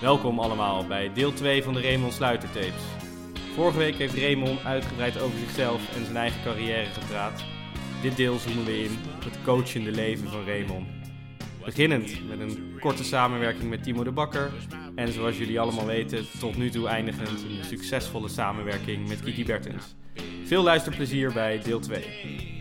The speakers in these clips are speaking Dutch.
Welkom allemaal bij deel 2 van de Raymond Sluiter tapes. Vorige week heeft Raymond uitgebreid over zichzelf en zijn eigen carrière gepraat. Dit deel zoomen we in op het coachende leven van Raymond. Beginnend met een korte samenwerking met Timo de Bakker. En zoals jullie allemaal weten, tot nu toe eindigend in een succesvolle samenwerking met Kiki Bertens. Veel luisterplezier bij deel 2.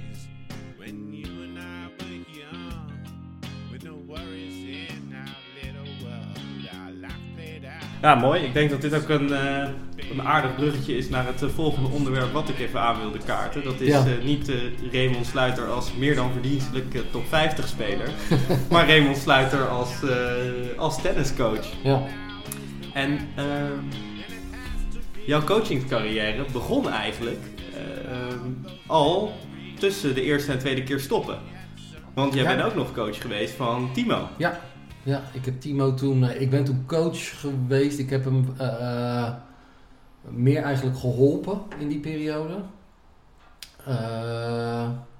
Ja, mooi. Ik denk dat dit ook een, eh, een aardig bruggetje is naar het eh, volgende onderwerp wat ik even aan wilde kaarten. Dat is Ja. eh, niet Raymond Sluiter als meer dan verdienstelijke top 50 speler, maar Raymond Sluiter als, als tenniscoach. Ja, En jouw coachingscarrière begon eigenlijk al tussen de eerste en tweede keer stoppen. Want jij Ja. bent ook nog coach geweest van Timo. ja, ja. Ik heb Timo toen, eh, ik ben toen coach geweest. Ik heb hem eh, eh, meer eigenlijk geholpen in die periode.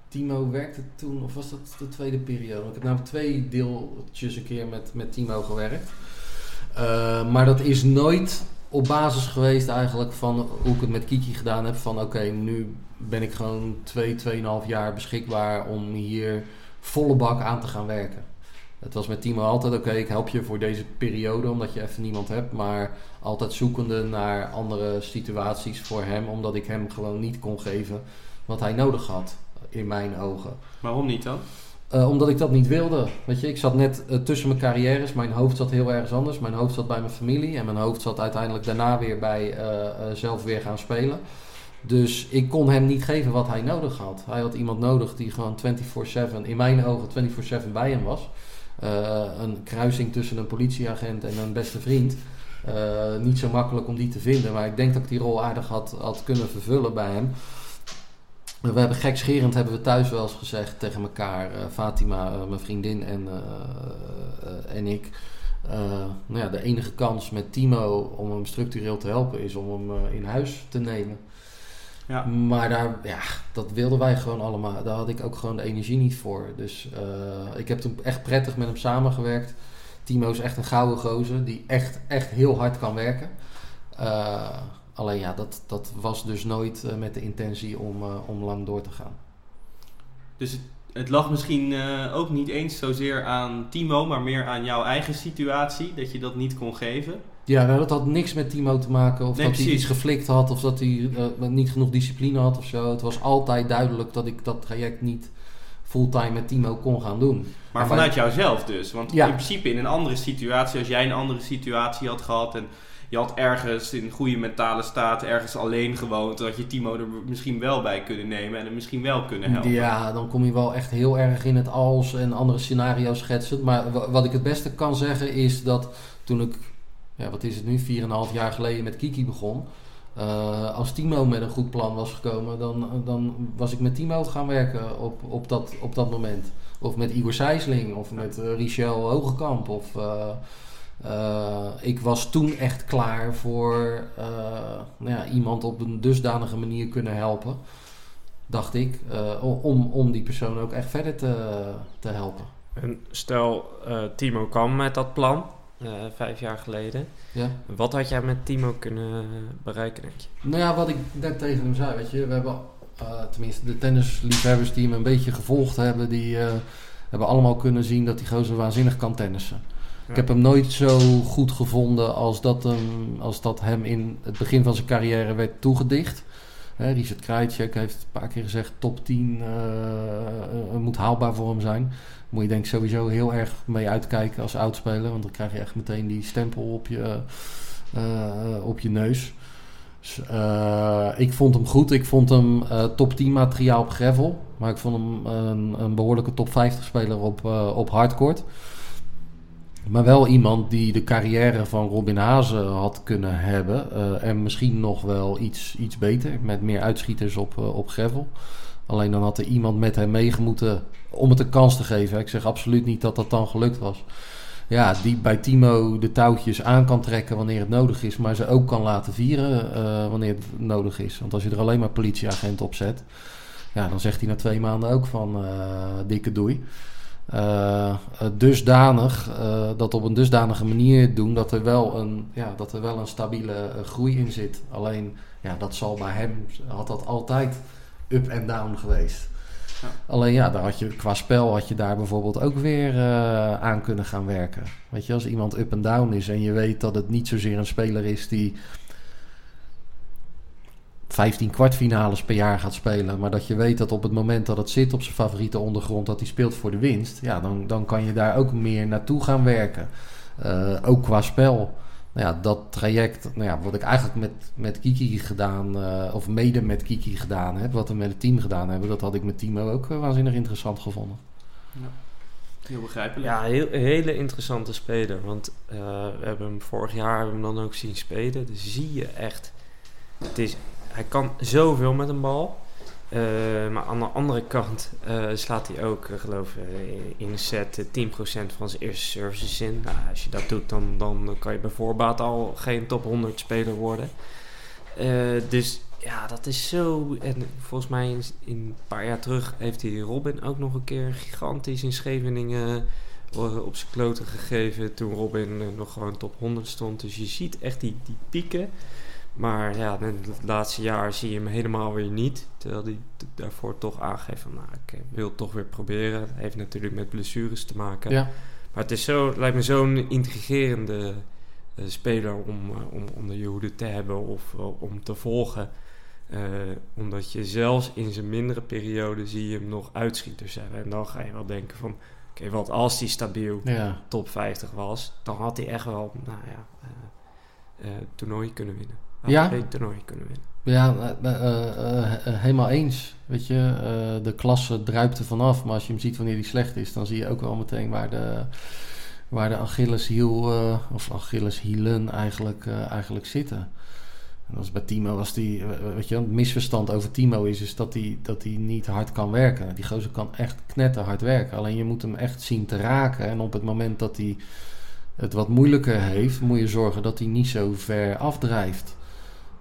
Timo werkte toen, of was dat de tweede periode? Ik heb namelijk twee deeltjes een keer met, met Timo gewerkt. Maar dat is nooit op basis geweest eigenlijk van hoe ik het met Kiki gedaan heb. Van oké, nu ben ik gewoon twee, tweeënhalf jaar beschikbaar om hier volle bak aan te gaan werken. Het was met Timo altijd oké, ik help je voor deze periode omdat je even niemand hebt. Maar altijd zoekende naar andere situaties voor hem. Omdat ik hem gewoon niet kon geven wat hij nodig had, in mijn ogen. Waarom niet dan? Eh, omdat ik dat niet wilde. Weet je, ik zat net eh, tussen mijn carrières. Mijn hoofd zat heel ergens anders. Mijn hoofd zat bij mijn familie. En mijn hoofd zat uiteindelijk daarna weer bij eh, zelf weer gaan spelen. Dus ik kon hem niet geven wat hij nodig had. Hij had iemand nodig die gewoon 24-7, in mijn ogen 24-7 bij hem was. Eh, een kruising tussen een politieagent en een beste vriend. Eh, niet zo makkelijk om die te vinden. Maar ik denk dat ik die rol aardig had, had kunnen vervullen bij hem. We hebben gekscherend hebben we thuis wel eens gezegd tegen elkaar, eh, Fatima, mijn vriendin en, en ik. nou ja, de enige kans met Timo om hem structureel te helpen is om hem in huis te nemen. Ja. Maar daar, ja, dat wilden wij gewoon allemaal. Daar had ik ook gewoon de energie niet voor. Dus eh, ik heb toen echt prettig met hem samengewerkt. Timo is echt een gouden gozer die echt, echt heel hard kan werken. Eh, alleen ja, dat, dat was dus nooit eh, met de intentie om, om lang door te gaan. Dus het, het lag misschien ook niet eens zozeer aan Timo, maar meer aan jouw eigen situatie, dat je dat niet kon geven. Ja, nou, dat had niks met Timo te maken. Of Nee, dat hij iets geflikt had. Of dat hij eh, niet genoeg discipline had of zo. Het was altijd duidelijk dat ik dat traject niet fulltime met Timo kon gaan doen. Maar En vanuit jouzelf dus. Want Ja. in principe in een andere situatie, als jij een andere situatie had gehad en je had ergens in goede mentale staat, ergens alleen gewoond, had je Timo er misschien wel bij kunnen nemen en hem misschien wel kunnen helpen. Ja, dan kom je wel echt heel erg in het als en andere scenario's schetsen. Maar wa- wat ik het beste kan zeggen is dat toen ik, ja, wat is het nu, 4,5 jaar geleden met Kiki begon. eh, als Timo met een goed plan was gekomen, dan, dan was ik met Timo gaan werken op, op, dat, op dat moment. Of met Igor Sijsling, of met eh, Richel Hogekamp. Of, eh, ik was toen echt klaar voor nou ja, iemand op een dusdanige manier kunnen helpen dacht ik, om, om die persoon ook echt verder te, te helpen. En stel, Timo kwam met dat plan, eh, vijf jaar geleden. Ja. Wat had jij met Timo kunnen bereiken, denk je? Nou ja, wat ik net tegen hem zei, weet je, we hebben, eh, tenminste de tennisliefhebbers die hem een beetje gevolgd hebben, die eh, hebben allemaal kunnen zien dat die gozer waanzinnig kan tennissen. Ja. Ik heb hem nooit zo goed gevonden als dat, hem, als dat hem in het begin van zijn carrière werd toegedicht. Hè, Richard Krajicek heeft een paar keer gezegd top 10 eh, eh, moet haalbaar voor hem zijn. Moet je denk ik sowieso heel erg mee uitkijken als oudspeler. Want dan krijg je echt meteen die stempel op je, eh, op je neus. Dus, eh, ik vond hem goed. Ik vond hem eh, top 10 materiaal op gravel. Maar ik vond hem een, een behoorlijke top 50 speler op, eh, op hardcourt. Maar wel iemand die de carrière van Robin Hazen had kunnen hebben. eh, en misschien nog wel iets, iets beter. Met meer uitschieters op, eh, op gravel. Alleen dan had er iemand met hem meegemoeten om het een kans te geven. Ik zeg absoluut niet dat dat dan gelukt was. Ja, die bij Timo de touwtjes aan kan trekken wanneer het nodig is. Maar ze ook kan laten vieren eh, wanneer het nodig is. Want als je er alleen maar politieagent op zet. Ja, dan zegt hij na twee maanden ook van eh, dikke doei. eh, dusdanig, dat op een dusdanige manier doen dat er wel een, ja, dat er wel een stabiele groei in zit. Alleen, ja, dat zal bij hem, had dat altijd up en down geweest. Ja. Alleen ja, daar had je, qua spel had je daar bijvoorbeeld ook weer eh, aan kunnen gaan werken. Weet je, als iemand up en down is en je weet dat het niet zozeer een speler is die 15 kwartfinales per jaar gaat spelen. Maar dat je weet dat op het moment dat het zit op zijn favoriete ondergrond, dat hij speelt voor de winst. Ja, dan, dan kan je daar ook meer naartoe gaan werken. Eh, ook qua spel. Nou ja, dat traject, nou ja, wat ik eigenlijk met, met Kiki gedaan, eh, of mede met Kiki gedaan heb, wat we met het team gedaan hebben, dat had ik met Timo ook eh, waanzinnig interessant gevonden. Heel begrijpelijk. Ja, heel, een hele interessante speler. Want eh, we hebben hem vorig jaar hebben we hem dan ook zien spelen. Dus zie je echt. Het is, hij kan zoveel met een bal. Eh, maar aan de andere kant eh, slaat hij ook, eh, geloof ik, in een set eh, 10% van zijn eerste services in. Nou, als je dat doet, dan, dan kan je bij voorbaat al geen top 100 speler worden. Dus ja, dat is zo. En volgens mij in, een paar jaar terug heeft hij Robin ook nog een keer gigantisch in Scheveningen op zijn kloten gegeven. Toen Robin nog gewoon top 100 stond. Dus je ziet echt die, die pieken. Maar ja, in het laatste jaar zie je hem helemaal weer niet. Terwijl hij daarvoor toch aangeeft van, nou, ik eh, wil het toch weer proberen. Dat heeft natuurlijk met blessures te maken. Ja, Maar het is zo, lijkt me zo'n intrigerende eh, speler om, eh, om onder je hoede te hebben of om te volgen. Omdat je zelfs in zijn mindere periode zie je hem nog uitschieters hebben. En dan ga je wel denken van, oké, wat als hij stabiel ja. top 50 was, dan had hij echt wel, nou ja, toernooi kunnen winnen. Ja. toernooi kunnen winnen. Ja, eh, eh, eh, helemaal eens. Weet je, de klasse druipt er vanaf. Maar als je hem ziet wanneer hij slecht is, dan zie je ook wel meteen waar de, waar de Achilleshiel, of Achilleshielen eigenlijk, eigenlijk zitten. En als bij Timo was die, weet je, het misverstand over Timo is, is dat hij, dat hij niet hard kan werken. Die gozer kan echt knetterhard werken. Alleen je moet hem echt zien te raken. En op het moment dat hij het wat moeilijker heeft, moet je zorgen dat hij niet zo ver afdrijft.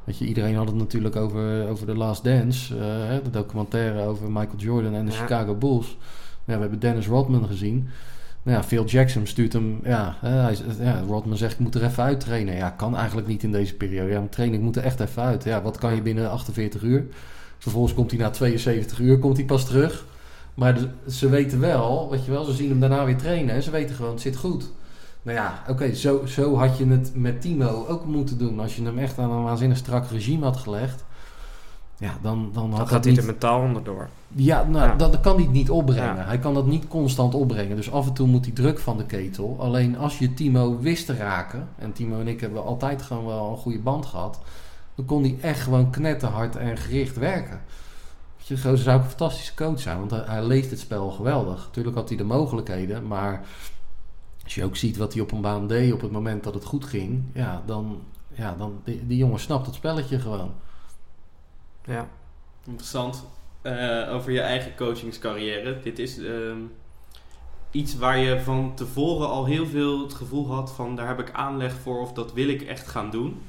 Weet je, iedereen had het natuurlijk over, over The Last Dance, hè, de documentaire over Michael Jordan en de Ja. Chicago Bulls. Ja, we hebben Dennis Rodman gezien. Nou ja, Phil Jackson stuurt hem, ja, hij, ja, Rodman zegt ik moet er even uittrainen. Ja, kan eigenlijk niet in deze periode. Ja, training moet er echt even uit. Ja, wat kan je binnen 48 uur? Vervolgens komt hij na 72 uur komt hij pas terug. Maar de- ze weten wel, weet je wel, ze zien hem daarna weer trainen en ze weten gewoon, het zit goed. Nou ja, oké, zo, zo had je het met Timo ook moeten doen. Als je hem echt aan een waanzinnig strak regime had gelegd. Ja, dan, dan Dan had gaat dat hij niet... er mentaal onderdoor. Ja, nou, Ja. Dat, dat kan hij niet opbrengen. Ja. Hij kan dat niet constant opbrengen. Dus af en toe moet hij druk van de ketel. Alleen als je Timo wist te raken... en Timo en ik hebben altijd gewoon wel een goede band gehad... dan kon hij echt gewoon knetterhard en gericht werken. Weet je, Gozer zou ook een fantastische coach zijn... want hij, hij leest het spel geweldig. Natuurlijk had hij de mogelijkheden, maar... als je ook ziet wat hij op een baan deed op het moment dat het goed ging... ja, dan... Ja, dan die, die jongen snapt het spelletje gewoon. Ja. Interessant. Eh, over je eigen coachingscarrière. Dit is ehm, iets waar je van tevoren al heel veel het gevoel had van daar heb ik aanleg voor of dat wil ik echt gaan doen.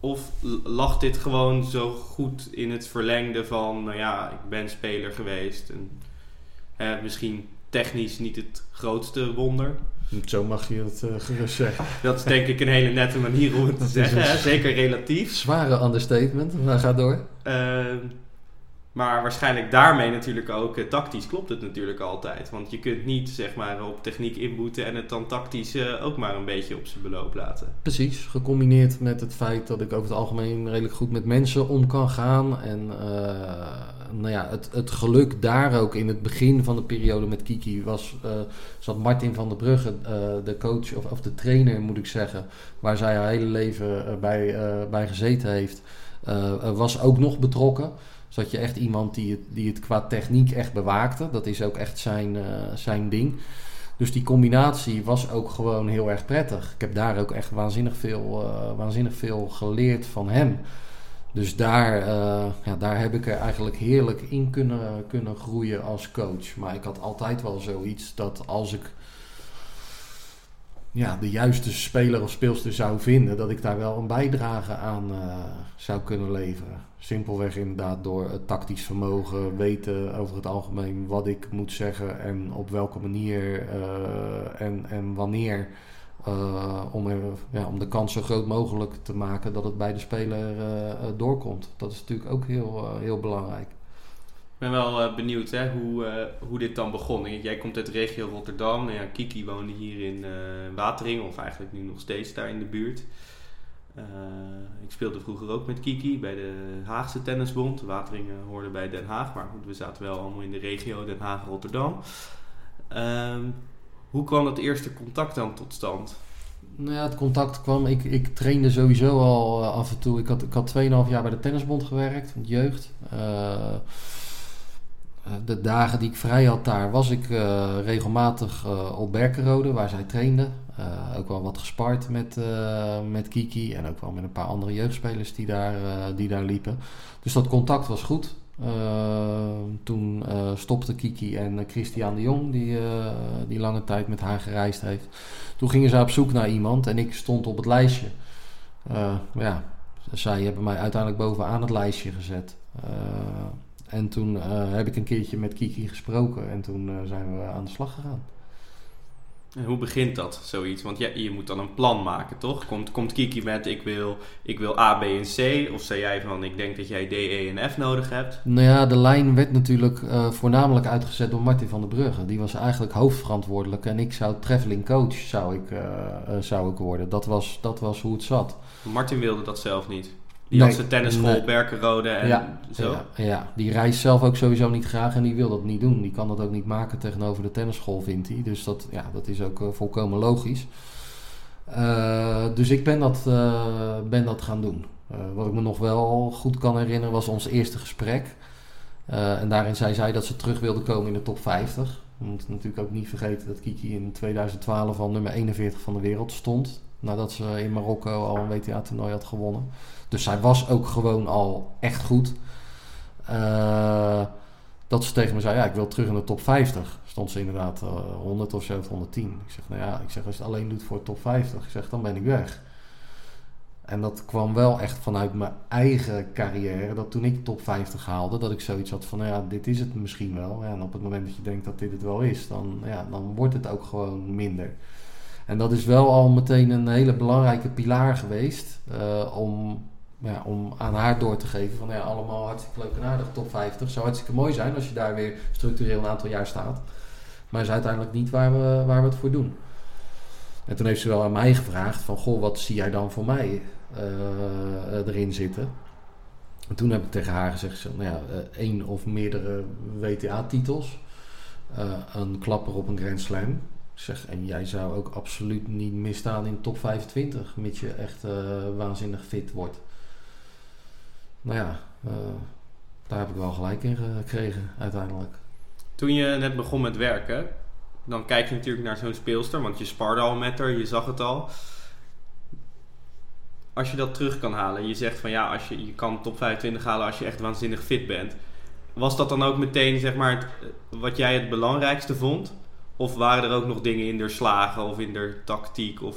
Of lag dit gewoon zo goed in het verlengde van, nou ja, ik ben speler geweest. En, eh, misschien technisch niet het grootste wonder. Zo mag je het eh, gerust zeggen. Dat is denk ik een hele nette manier om het te zeggen. een-. Zeker relatief. Zware understatement, maar ga door. Ehm, maar waarschijnlijk daarmee natuurlijk ook eh, tactisch klopt het natuurlijk altijd. Want je kunt niet zeg maar op techniek inboeten en het dan tactisch eh, ook maar een beetje op zijn beloop laten. Precies, gecombineerd met het feit dat ik over het algemeen redelijk goed met mensen om kan gaan. En nou ja, het, het geluk daar ook in het begin van de periode met Kiki was, eh, zat Martin van der Brugge, eh, de coach of, of de trainer moet ik zeggen, waar zij haar hele leven eh, bij, bij gezeten heeft, was ook nog betrokken. Dus je echt iemand die het, die het qua techniek echt bewaakte. Dat is ook echt zijn, zijn ding. Dus die combinatie was ook gewoon heel erg prettig. Ik heb daar ook echt waanzinnig veel, waanzinnig veel geleerd van hem. Dus daar, eh, ja, daar heb ik er eigenlijk heerlijk in kunnen, kunnen groeien als coach. Maar ik had altijd wel zoiets dat als ik ja, de juiste speler of speelster zou vinden, dat ik daar wel een bijdrage aan eh, zou kunnen leveren. Simpelweg inderdaad door het tactisch vermogen, weten over het algemeen wat ik moet zeggen en op welke manier eh, en, en wanneer. Eh, om, ja, om de kans zo groot mogelijk te maken dat het bij de speler eh, eh, doorkomt. Dat is natuurlijk ook heel, heel belangrijk. Ik ben wel benieuwd hè, hoe, hoe dit dan begon. Jij komt uit regio Rotterdam. Nou ja, Kiki woonde hier in eh, Wateringen, of eigenlijk nu nog steeds daar in de buurt. Ik speelde vroeger ook met Kiki bij de Haagse Tennisbond. Wateringen hoorde bij Den Haag, maar goed, we zaten wel allemaal in de regio Den Haag-Rotterdam. Ehm, hoe kwam het eerste contact dan tot stand? Nou ja, het contact kwam. Ik, ik trainde sowieso al eh, af en toe. Ik had, ik had 2,5 jaar bij de tennisbond gewerkt, jeugd. Eh, eh, de dagen die ik vrij had daar, was ik regelmatig op Berkenrode, waar zij trainde. Ook wel wat gespart met, met Kiki en ook wel met een paar andere jeugdspelers die daar, die daar liepen. Dus dat contact was goed. Eh, toen eh, stopte Kiki en eh, Christian de Jong, die, die lange tijd met haar gereisd heeft. Toen gingen ze op zoek naar iemand en ik stond op het lijstje. Maar ja, zij hebben mij uiteindelijk bovenaan het lijstje gezet. En toen heb ik een keertje met Kiki gesproken en toen zijn we aan de slag gegaan. En hoe begint dat, zoiets? Want ja, je moet dan een plan maken, toch? Komt, komt Kiki met ik wil, ik wil A, B en C? Of zei jij van ik denk dat jij D, E en F nodig hebt? Nou ja, de lijn werd natuurlijk eh, voornamelijk uitgezet door Martin van der Brugge. Die was eigenlijk hoofdverantwoordelijk en ik zou traveling coach zou ik, eh, eh, zou ik worden. Dat was, dat was hoe het zat. Martin wilde dat zelf niet. Die Nee, had zijn tennisschool nee. Berkenrode en Ja, zo. Ja, ja, die reist zelf ook sowieso niet graag en die wil dat niet doen. Die kan dat ook niet maken tegenover de tennisschool, vindt hij. Dus dat, ja, dat is ook eh, volkomen logisch. Eh, dus ik ben dat, eh, ben dat gaan doen. Wat ik me nog wel goed kan herinneren was ons eerste gesprek. En daarin zei zij dat ze terug wilde komen in de top 50. We moeten natuurlijk ook niet vergeten dat Kiki in 2012 al nummer 41 van de wereld stond. Nadat ze in Marokko al een WTA-toernooi had gewonnen. Dus zij was ook gewoon al echt goed. Eh, dat ze tegen me zei, ja, ik wil terug in de top 50. Stond ze inderdaad eh, 100 of zo, of 110. Ik zeg, nou ja, ik zeg, als je het alleen doet voor top 50, ik zeg, dan ben ik weg. En dat kwam wel echt vanuit mijn eigen carrière. Dat toen ik top 50 haalde, dat ik zoiets had van, nou ja, dit is het misschien wel. En op het moment dat je denkt dat dit het wel is, dan, ja, dan wordt het ook gewoon minder. En dat is wel al meteen een hele belangrijke pilaar geweest eh, om, ja, om aan haar door te geven van ja, allemaal hartstikke leuk en aardig, top 50. Zou hartstikke mooi zijn als je daar weer structureel een aantal jaar staat. Maar is uiteindelijk niet waar we, waar we het voor doen. En toen heeft ze wel aan mij gevraagd van goh, wat zie jij dan voor mij eh, erin zitten? En toen heb ik tegen haar gezegd, nou ja, eh, één of meerdere WTA-titels. een klapper op een Grand Slam. Zeg, en jij zou ook absoluut niet misstaan in top 25, mits je echt eh, waanzinnig fit wordt. Nou ja, eh, daar heb ik wel gelijk in gekregen uiteindelijk. Toen je net begon met werken, dan kijk je natuurlijk naar zo'n speelster, want je sparde al met haar, je zag het al. Als je dat terug kan halen, je zegt van ja, als je, je kan top 25 halen als je echt waanzinnig fit bent. Was dat dan ook meteen zeg maar wat jij het belangrijkste vond? Of waren er ook nog dingen in de slagen of in de tactiek? Of,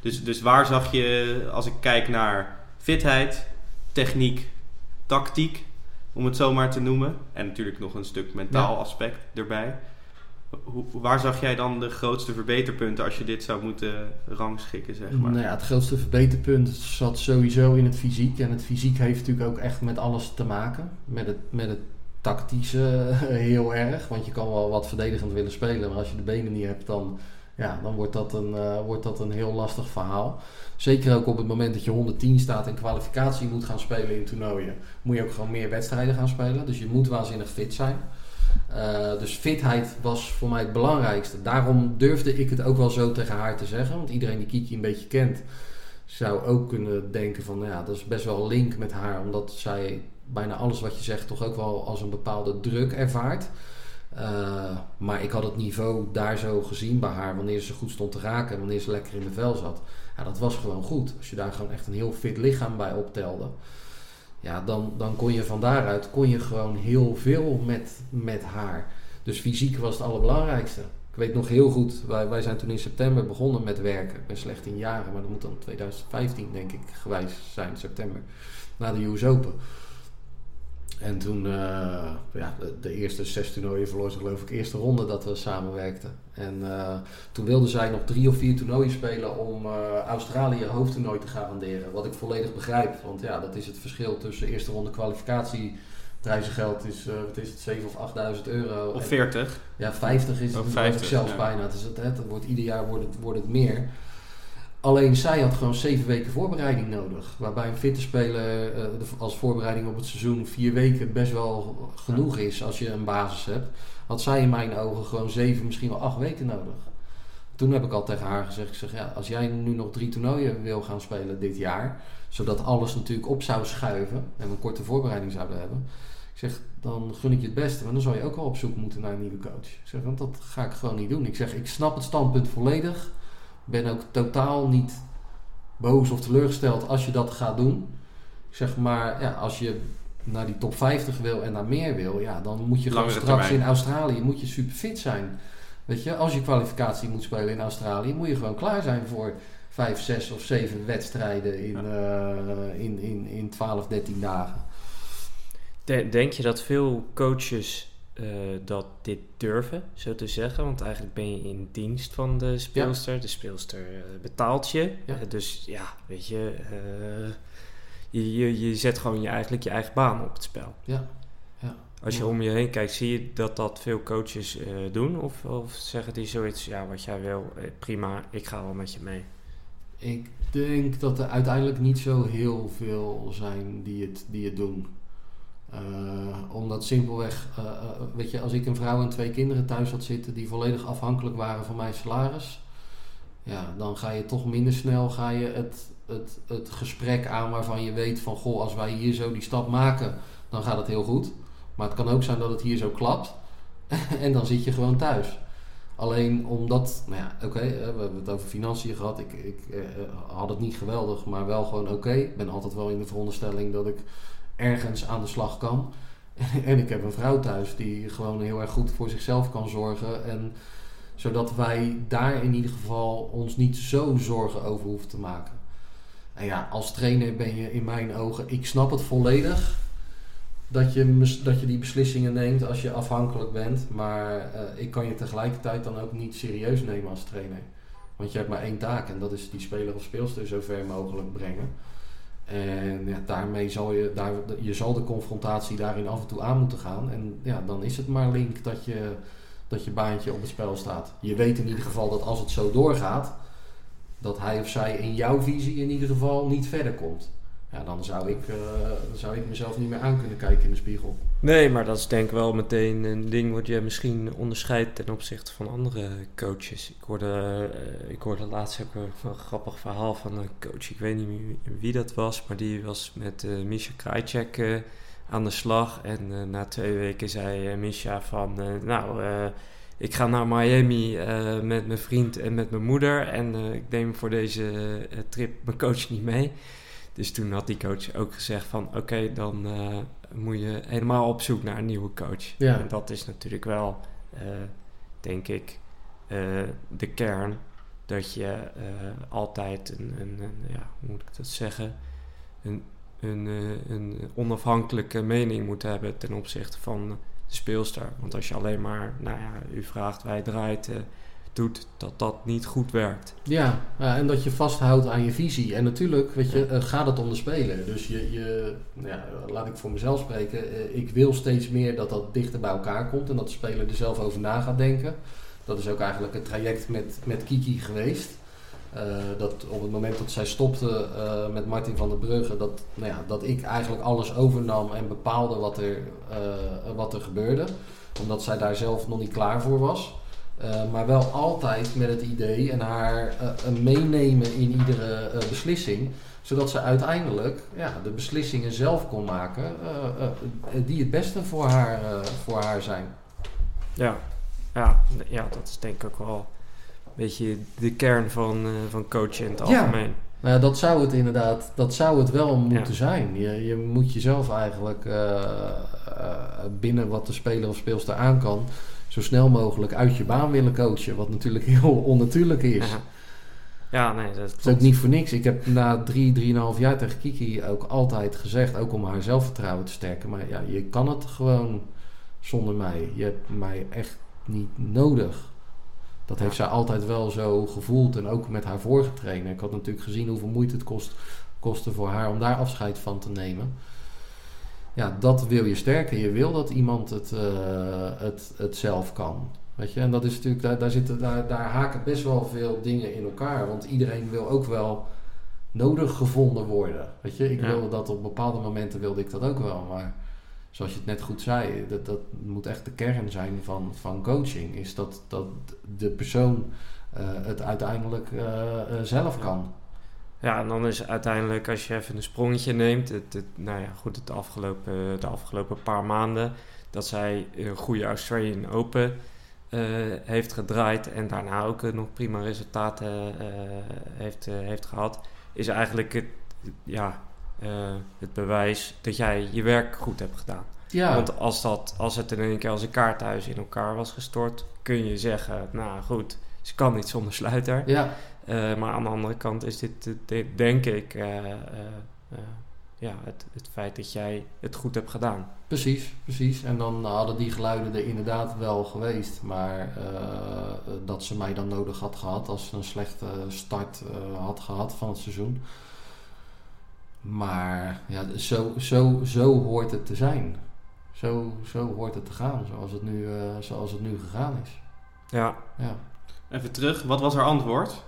dus, dus waar zag je, als ik kijk naar fitheid, techniek, tactiek, om het zo maar te noemen. En natuurlijk nog een stuk mentaal Ja. aspect erbij. Hoe, waar zag jij dan de grootste verbeterpunten als je dit zou moeten rangschikken, zeg maar? Nou ja, het grootste verbeterpunt zat sowieso in het fysiek. En het fysiek heeft natuurlijk ook echt met alles te maken. Met het, met het tactische heel erg. Want je kan wel wat verdedigend willen spelen. Maar als je de benen niet hebt, dan, ja, dan wordt, dat een, eh, wordt dat een heel lastig verhaal. Zeker ook op het moment dat je 110 staat en kwalificatie moet gaan spelen in toernooien. Moet je ook gewoon meer wedstrijden gaan spelen. Dus je moet waanzinnig fit zijn. Uh, dus fitheid was voor mij het belangrijkste. Daarom durfde ik het ook wel zo tegen haar te zeggen. Want iedereen die Kiki een beetje kent, zou ook kunnen denken van, nou ja, dat is best wel een link met haar. Omdat zij bijna alles wat je zegt toch ook wel als een bepaalde druk ervaart. Uh, maar ik had het niveau daar zo gezien bij haar, wanneer ze goed stond te raken en wanneer ze lekker in de vel zat. Ja, dat was gewoon goed. Als je daar gewoon echt een heel fit lichaam bij optelde ja, dan, dan kon je van daaruit kon je gewoon heel veel met, met haar. Dus fysiek was het allerbelangrijkste. weet nog heel goed, wij, wij zijn toen in september begonnen met werken. Ik ben slecht in jaren, maar dat moet dan 2015 denk ik gewijs zijn, september. Na de US Open. En toen, eh, ja, de, de eerste zes toernooien verloor ze geloof ik eerste ronde dat we samenwerkten. En eh, toen wilden zij nog drie of vier toernooien spelen om eh, Australië hoofdtoernooi te garanderen. Wat ik volledig begrijp, want ja, dat is het verschil tussen eerste ronde kwalificatie. Prijzengeld is, wat is het, 7 of 8000 euro. Of En- 40. ja, 50 is het Ook geloof 50, ik zelfs ja. bijna. Het, het wordt, ieder jaar wordt het, wordt het meer. Alleen zij had gewoon zeven weken voorbereiding nodig. Waarbij een fitte speler eh, als voorbereiding op het seizoen vier weken best wel genoeg is als je een basis hebt. Had zij in mijn ogen gewoon zeven, misschien wel acht weken nodig. Toen heb ik al tegen haar gezegd, ik zeg, ja, als jij nu nog drie toernooien wil gaan spelen dit jaar, zodat alles natuurlijk op zou schuiven en we een korte voorbereiding zouden hebben. Ik zeg, dan gun ik je het beste, maar dan zou je ook al op zoek moeten naar een nieuwe coach. Ik zeg, want dat ga ik gewoon niet doen. Ik zeg, ik snap het standpunt volledig. Ben ook totaal niet boos of teleurgesteld als je dat gaat doen. Ik zeg, maar ja, als je naar die top 50 wil en naar meer wil, ja, dan moet je gewoon straks termijn. in Australië moet je super fit zijn. Weet je, als je kwalificatie moet spelen in Australië, moet je gewoon klaar zijn voor 5, 6 of 7 wedstrijden in, eh, in, in, in 12, 13 dagen. De- Denk je dat veel coaches eh, dat dit durven, zo te zeggen? Want eigenlijk ben je in dienst van de speelster. De speelster eh, betaalt je. Ja. Eh, dus ja, weet je, je, je, je zet gewoon je, eigenlijk je eigen baan op het spel. Ja, ja. Als je om je heen kijkt, zie je dat dat veel coaches doen? Of, of zeggen die zoiets, ja, wat jij wil, prima, ik ga wel met je mee. Ik denk dat er uiteindelijk niet zo heel veel zijn die het, die het doen. Eh, omdat simpelweg, eh, eh, weet je, als ik een vrouw en twee kinderen thuis had zitten die volledig afhankelijk waren van mijn salaris, ja, dan ga je toch minder snel ga je het, het, het gesprek aan waarvan je weet van, goh, als wij hier zo die stap maken, dan gaat het heel goed. Maar het kan ook zijn dat het hier zo klapt en dan zit je gewoon thuis. Alleen omdat, nou ja, oké, we hebben het over financiën gehad. Ik, ik had het niet geweldig, maar wel gewoon oké. Ik ben altijd wel in de veronderstelling dat ik ergens aan de slag kan. en ik heb een vrouw thuis die gewoon heel erg goed voor zichzelf kan zorgen. En zodat wij daar in ieder geval ons niet zo zorgen over hoeven te maken. En ja, als trainer ben je in mijn ogen, ik snap het volledig. Dat je, dat je die beslissingen neemt als je afhankelijk bent. Maar eh, ik kan je tegelijkertijd dan ook niet serieus nemen als trainer. Want je hebt maar één taak en dat is die speler of speelster zo ver mogelijk brengen. En daarmee zal je, daar, je zal de confrontatie daarin af en toe aan moeten gaan. En ja, dan is het maar link dat je, dat je baantje op het spel staat. Je weet in ieder geval dat als het zo doorgaat, dat hij of zij in jouw visie in ieder geval niet verder komt. Ja, dan zou ik, eh, zou ik mezelf niet meer aan kunnen kijken in de spiegel. Nee, maar dat is denk ik wel meteen een ding wat je misschien onderscheidt ten opzichte van andere coaches. Ik hoorde, eh, ik hoorde laatst ook een, grappig verhaal van een coach, ik weet niet wie, dat was, maar die was met eh Misha Krajcek eh, aan de slag. En na twee weken zei Misha van, nou, ik ga naar Miami met mijn vriend en met mijn moeder en ik neem voor deze trip mijn coach niet mee. Dus toen had die coach ook gezegd van oké, dan moet je helemaal op zoek naar een nieuwe coach. Ja. En dat is natuurlijk wel, eh, denk ik, eh, de kern. Dat je eh, altijd een, een, een, ja, hoe moet ik dat zeggen, een, een, een onafhankelijke mening moet hebben ten opzichte van de speelster. Want als je alleen maar, nou ja, u vraagt, wij draait, doet, dat dat niet goed werkt. Ja, en dat je vasthoudt aan je visie. En natuurlijk, weet je, eh, gaat het om de speler. Dus je, je ja, laat ik voor mezelf spreken. eh, ik wil steeds meer dat dat dichter bij elkaar komt en dat de speler er zelf over na gaat denken. Dat is ook eigenlijk het traject met, met Kiki geweest. Eh, dat op het moment dat zij stopte met Martin van der Brugge, dat, nou ja, dat ik eigenlijk alles overnam en bepaalde wat er, wat er gebeurde. Omdat zij daar zelf nog niet klaar voor was. Uh, maar wel altijd met het idee en haar uh, meenemen in iedere uh, beslissing. Zodat ze uiteindelijk ja, de beslissingen zelf kon maken die het beste voor haar, voor haar zijn. Ja. Ja, ja, dat is denk ik ook wel een beetje de kern van, van coachen in het algemeen. Ja. Nou ja, dat zou het inderdaad, dat zou het wel moeten ja. zijn. Je, je moet jezelf eigenlijk binnen wat de speler of speelster aan kan, zo snel mogelijk uit je baan willen coachen. Wat natuurlijk heel onnatuurlijk is. Ja. Ja, nee, dat is ook niet voor niks. Ik heb na drie, drieënhalf jaar tegen Kiki ook altijd gezegd, ook om haar zelfvertrouwen te sterken. Maar ja, je kan het gewoon zonder mij. Je hebt mij echt niet nodig. Dat Ja. heeft zij altijd wel zo gevoeld en ook met haar vorige trainer. Ik had natuurlijk gezien hoeveel moeite het kost, kostte voor haar om daar afscheid van te nemen. Ja, dat wil je sterken. Je wil dat iemand het, eh, het, het zelf kan. Weet je, en dat is natuurlijk, daar, daar, zitten, daar, daar haken best wel veel dingen in elkaar. Want iedereen wil ook wel nodig gevonden worden. Weet je, ik Ja. wilde dat op bepaalde momenten wilde ik dat ook wel. Maar zoals je het net goed zei, dat, dat moet echt de kern zijn van, van coaching. Is dat, dat de persoon eh, het uiteindelijk eh, zelf kan. Ja, en dan is uiteindelijk, als je even een sprongetje neemt, het, het, nou ja, goed, het afgelopen, de afgelopen paar maanden, dat zij een goede Australian Open eh, heeft gedraaid en daarna ook eh, nog prima resultaten eh, heeft, heeft gehad, is eigenlijk het, ja, het bewijs dat jij je werk goed hebt gedaan. Ja, Want als, dat, als het in één keer als een kaarthuis in elkaar was gestort, kun je zeggen, nou goed, ze kan niet zonder sluiter. ja, maar aan de andere kant is dit, eh, dit denk ik, eh, eh, eh, ja, het, het feit dat jij het goed hebt gedaan. Precies, precies. En dan hadden die geluiden er inderdaad wel geweest. Maar eh, dat ze mij dan nodig had gehad als ze een slechte start eh, had gehad van het seizoen. Maar ja, zo, zo, zo hoort het te zijn. Zo, zo hoort het te gaan, zoals het nu, eh, zoals het nu gegaan is. Ja, Ja. Even terug, wat was haar antwoord?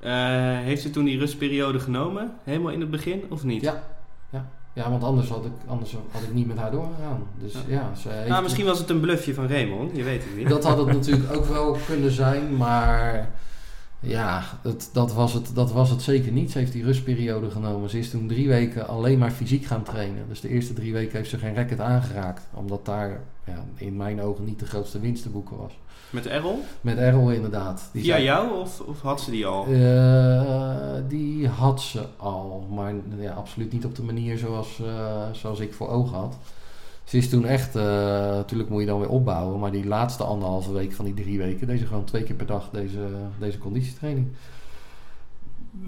Eh, heeft ze toen die rustperiode genomen? Helemaal in het begin of niet? Ja, ja. ja want anders had, ik, anders had ik niet met haar doorgegaan. Dus Ja. ja, ze heeft Nou, misschien was het een bluffje van Raymond, je weet het niet. Dat had het natuurlijk ook wel kunnen zijn, maar ja, het, dat, was het, dat was het zeker niet. Ze heeft die rustperiode genomen. Ze is toen drie weken alleen maar fysiek gaan trainen. Dus de eerste drie weken heeft ze geen racket aangeraakt. Omdat daar ja, in mijn ogen niet de grootste winst te boeken was. Met Errol? Met Errol inderdaad. Die Via zei- jou of, of had ze die al? Eh, die had ze al, maar ja, absoluut niet op de manier zoals, eh, zoals ik voor ogen had. Ze is toen echt, eh, natuurlijk moet je dan weer opbouwen, maar die laatste anderhalve week van die drie weken, deze gewoon twee keer per dag deze, deze conditietraining.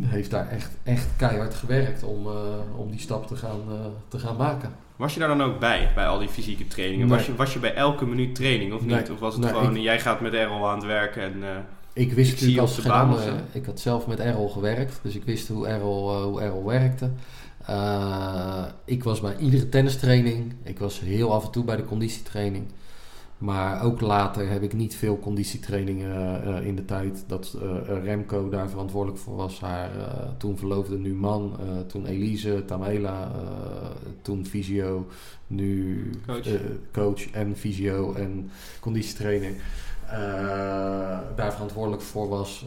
Heeft daar echt, echt keihard gewerkt om, eh, om die stap te gaan, eh, te gaan maken. Was je daar dan ook bij, bij al die fysieke trainingen? Nee. Was, je, was je bij elke minuut training of niet? Nee. Of was het Nee, gewoon, ik- jij gaat met Errol aan het werken en... Ik wist Ik natuurlijk als de baan. Ik had zelf met Errol gewerkt, dus ik wist hoe Errol, hoe Errol werkte. Eh, ik was bij iedere tennistraining. Ik was heel af en toe bij de conditietraining. Maar ook later heb ik niet veel conditietrainingen eh, in de tijd dat eh, Remco daar verantwoordelijk voor was. Haar toen verloofde, nu man. toen Elise, Tamela, toen fysio, nu Coach. coach en fysio en conditietrainer. daar verantwoordelijk voor was.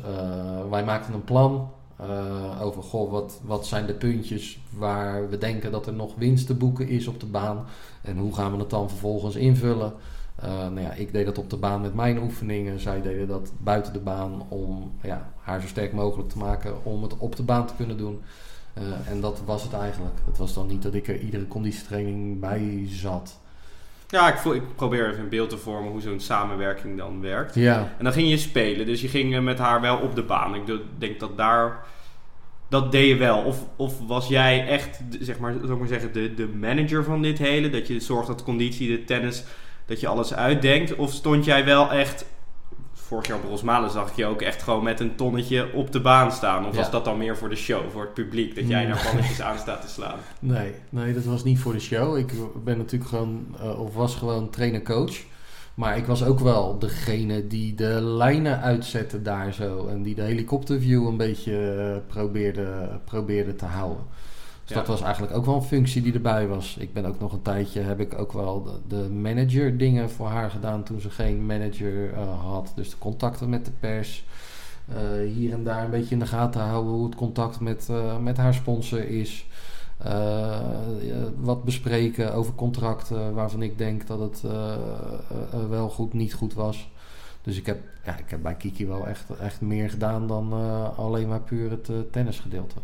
Wij maakten een plan eh, over goh, wat, wat zijn de puntjes waar we denken dat er nog winst te boeken is op de baan. En hoe gaan we het dan vervolgens invullen. Eh, nou ja, ik deed dat op de baan met mijn oefeningen. Zij deden dat buiten de baan om ja, haar zo sterk mogelijk te maken om het op de baan te kunnen doen. Eh, en dat was het eigenlijk. Het was dan niet dat ik er iedere conditietraining bij zat. Ja, ik, voel, ik probeer even een beeld te vormen hoe zo'n samenwerking dan werkt. Ja, En dan ging je spelen, dus je ging eh, met haar wel op de baan. Ik denk dat daar... Dat deed je wel. Of, of was jij echt, zeg maar, zou ik maar zeggen, de, de manager van dit hele? Dat je zorgt dat conditie, de tennis, dat je alles uitdenkt? Of stond jij wel echt... Vorig jaar op Rosmalen zag ik je ook echt gewoon met een tonnetje op de baan staan. Of Ja. was dat dan meer voor de show, voor het publiek? Dat jij daar mannetjes aan staat te slaan? Nee, nee, dat was niet voor de show. Ik ben natuurlijk gewoon, eh, of was gewoon trainer-coach. Maar ik was ook wel degene die de lijnen uitzette daar zo. En die de helikopterview een beetje eh, probeerde, probeerde te houden. Dus Ja. dat was eigenlijk ook wel een functie die erbij was. Ik ben ook nog een tijdje, heb ik ook wel de, de manager dingen voor haar gedaan toen ze geen manager eh, had. Dus de contacten met de pers. eh, hier en daar een beetje in de gaten houden hoe het contact met, eh, met haar sponsor is. Wat bespreken over contracten waarvan ik denk dat het wel goed, niet goed was. Dus ik heb, ja, ik heb bij Kiki wel echt, echt meer gedaan dan alleen maar puur het tennisgedeelte.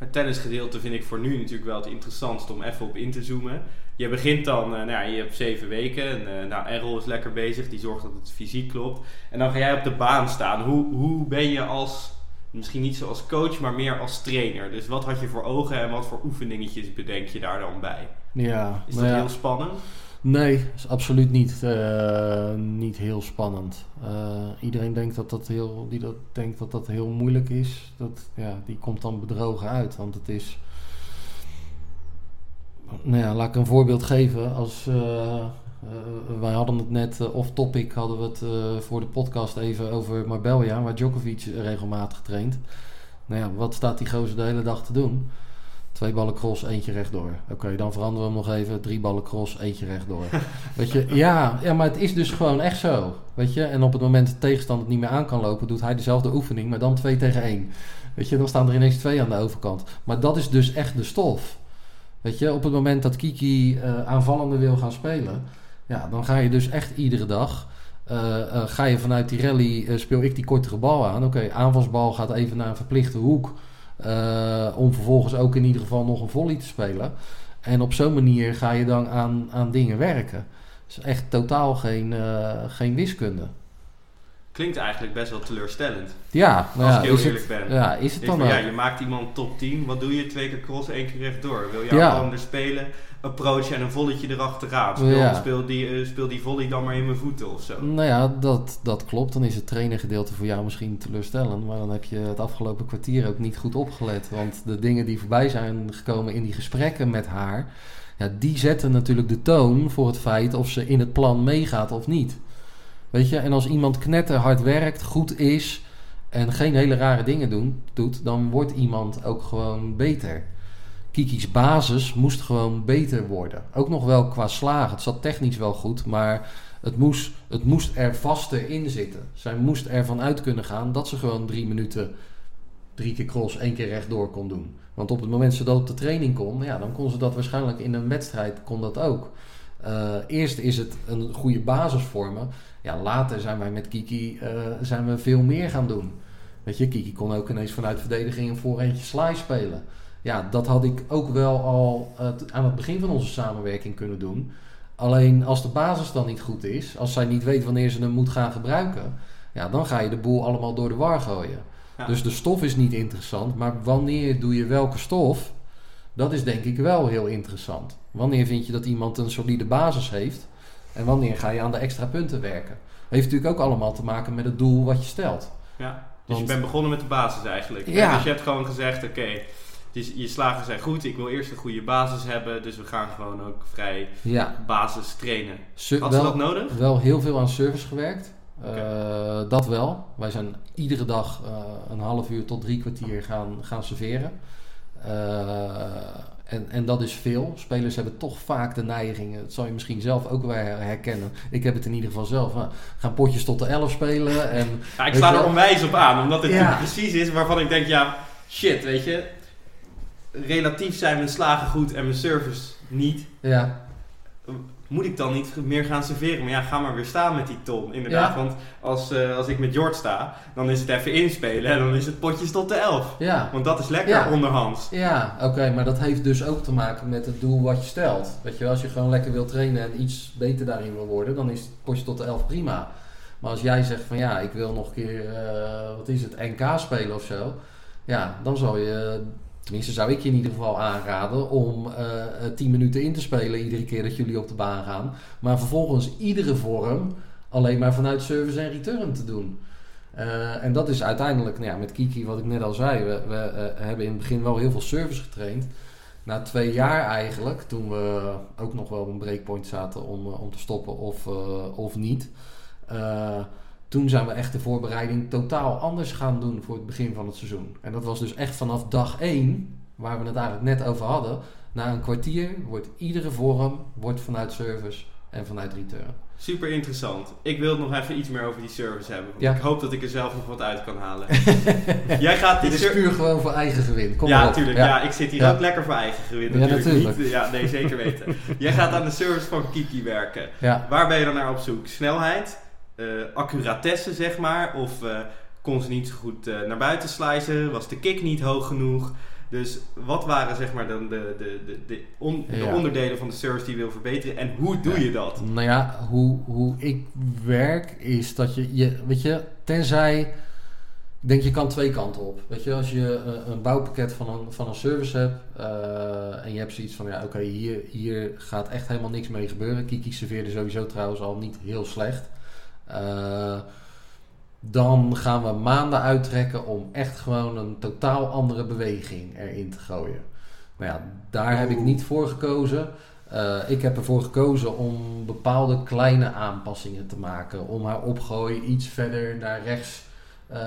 Het tennisgedeelte vind ik voor nu natuurlijk wel het interessantste om even op in te zoomen. Je begint dan, eh, nou ja, je hebt zeven weken. En, eh, nou, Errol is lekker bezig, die zorgt dat het fysiek klopt. En dan ga jij op de baan staan. Hoe, hoe ben je als, misschien niet zo als coach, maar meer als trainer? Dus wat had je voor ogen en wat voor oefeningetjes bedenk je daar dan bij? Ja, Is nou dat ja. heel spannend? Nee, is absoluut niet, eh, niet heel spannend. Eh, iedereen denkt dat dat heel, die dat denkt dat dat heel moeilijk is. Dat, ja, die komt dan bedrogen uit. Want het is. Nou ja, laat ik een voorbeeld geven. Als, eh, wij hadden het net off-topic, hadden we het voor de podcast even over Marbella, waar Djokovic regelmatig traint. Nou ja, wat staat die gozer de hele dag te doen? Twee ballen cross, eentje rechtdoor. Oké, dan veranderen we hem nog even. Drie ballen cross, eentje rechtdoor. Weet je, ja, ja, maar het is dus gewoon echt zo. Weet je, en op het moment dat de tegenstander het niet meer aan kan lopen, doet hij dezelfde oefening, maar dan twee tegen één. Weet je, dan staan er ineens twee aan de overkant. Maar dat is dus echt de stof. Weet je, op het moment dat Kiki eh aanvallende wil gaan spelen, ja, dan ga je dus echt iedere dag. eh, eh, ga je vanuit die rally, speel ik die kortere bal aan. Oké, aanvalsbal gaat even naar een verplichte hoek. Eh, om vervolgens ook in ieder geval nog een volley te spelen. En op zo'n manier ga je dan aan, aan dingen werken. Is echt totaal geen, eh, geen wiskunde. Klinkt eigenlijk best wel teleurstellend. Ja, nou Als ja, ik heel eerlijk het, ben. Ja, is het dan van, ja, je maakt iemand top 10. Wat doe je? Twee keer cross, één keer rechtdoor. Wil je Ja. gewoon er spelen, approachen en een volleytje erachteraan. Speel, Ja. speel, die, eh, speel die volley dan maar in mijn voeten of zo. Nou ja, dat, dat klopt. Dan is het trainergedeelte voor jou misschien teleurstellend. Maar dan heb je het afgelopen kwartier ook niet goed opgelet. Want de dingen die voorbij zijn gekomen in die gesprekken met haar... Ja, die zetten natuurlijk de toon voor het feit of ze in het plan meegaat of niet. Weet je, en als iemand knetterhard werkt, goed is... en geen hele rare dingen doen, doet... dan wordt iemand ook gewoon beter. Kiki's basis moest gewoon beter worden. Ook nog wel qua slagen. Het zat technisch wel goed, maar het moest, het moest er vaster in zitten. Zij moest ervan uit kunnen gaan dat ze gewoon drie minuten, drie keer cross, één keer rechtdoor kon doen. Want op het moment ze dat op de training kon, ja, dan kon ze dat waarschijnlijk in een wedstrijd kon dat ook. Eh, eerst is het een goede basis vormen. Ja, later zijn wij met Kiki eh, zijn we veel meer gaan doen. Weet je, Kiki kon ook ineens vanuit verdediging een vooreentje slice spelen. Ja, dat had ik ook wel al eh, aan het begin van onze samenwerking kunnen doen. Alleen als de basis dan niet goed is, als zij niet weet wanneer ze hem moet gaan gebruiken, ja, dan ga je de boel allemaal door de war gooien. Ja. Dus de stof is niet interessant, maar wanneer doe je welke stof, dat is denk ik wel heel interessant. Wanneer vind je dat iemand een solide basis heeft en wanneer ga je aan de extra punten werken? Heeft natuurlijk ook allemaal te maken met het doel wat je stelt. Ja. Dus Want- je bent begonnen met de basis eigenlijk. Ja. Dus je hebt gewoon gezegd, oké, dus je slagen zijn goed. Ik wil eerst een goede basis hebben. Dus we gaan gewoon ook vrij Ja, basis trainen. Su- Had ze dat nodig? Wel heel veel aan service gewerkt. Eh, dat wel. Wij zijn iedere dag eh, een half uur tot drie kwartier gaan, gaan serveren. Eh, en, en dat is veel. Spelers hebben toch vaak de neiging, dat zal je misschien zelf ook wel her- herkennen. Ik heb het in ieder geval zelf. Nou, gaan potjes tot de 11 spelen. En, Ja, ik sla er onwijs op aan. Omdat Ja. natuurlijk precies is waarvan ik denk, ja, shit, weet je. Relatief zijn mijn slagen goed en mijn service niet. ja, Moet ik dan niet meer gaan serveren? Maar ja, ga maar weer staan met die ton. Inderdaad, Ja. want als, eh, als ik met Jord sta, dan is het even inspelen en dan is het potjes tot de 11. ja. Want dat is lekker Ja. onderhands. Ja, oké, maar dat heeft dus ook te maken met het doel wat je stelt. Weet je, wel, als je gewoon lekker wil trainen en iets beter daarin wil worden, dan is het potje tot de 11 prima. Maar als jij zegt van ja, ik wil nog een keer, eh, wat is het, NK spelen of zo. Ja, dan zal je, tenminste zou ik je in ieder geval aanraden om eh, eh, 10 minuten in te spelen iedere keer dat jullie op de baan gaan. Maar vervolgens iedere vorm alleen maar vanuit service en return te doen. Eh, en dat is uiteindelijk, nou ja, met Kiki, wat ik net al zei, we, we eh, hebben in het begin wel heel veel service getraind. Na twee jaar eigenlijk, toen we ook nog wel op een breakpoint zaten om, eh, om te stoppen of, eh, of niet. Toen zijn we echt de voorbereiding totaal anders gaan doen voor het begin van het seizoen. En dat was dus echt vanaf dag 1, waar we het eigenlijk net over hadden. Na een kwartier wordt iedere vorm wordt vanuit service en vanuit return. Super interessant. Ik wil nog even iets meer over die service hebben. Ja. ik hoop dat ik er zelf nog wat uit kan halen. Jij gaat die Dit is puur gewoon voor eigen gewin. Kom ja, natuurlijk. Ja. ik zit hier Ja. ook lekker voor eigen gewin. Ja, Natuurlijk. Niet, ja, nee, zeker weten. Jij gaat aan de service van Kiki werken. Ja. Waar ben je dan naar op zoek? Snelheid? Eh accuratesse, zeg maar? Of eh, kon ze niet zo goed eh, naar buiten slicen? Was de kick niet hoog genoeg? Dus wat waren zeg maar dan de, de, de, de, on- de Ja. onderdelen van de service die je wil verbeteren en hoe doe Ja. je dat? Nou ja, hoe, hoe ik werk is dat je, je, weet je, tenzij, ik denk je kan twee kanten op. Weet je, als je eh, een bouwpakket van een, van een service hebt en je hebt zoiets van, ja oké, hier, hier gaat echt helemaal niks mee gebeuren. Kiki serveerde sowieso trouwens al niet heel slecht. Eh, dan gaan we maanden uittrekken om echt gewoon een totaal andere beweging erin te gooien. Nou ja, daar heb ik niet voor gekozen. Eh, ik heb ervoor gekozen om bepaalde kleine aanpassingen te maken. Om haar opgooi iets verder naar rechts eh,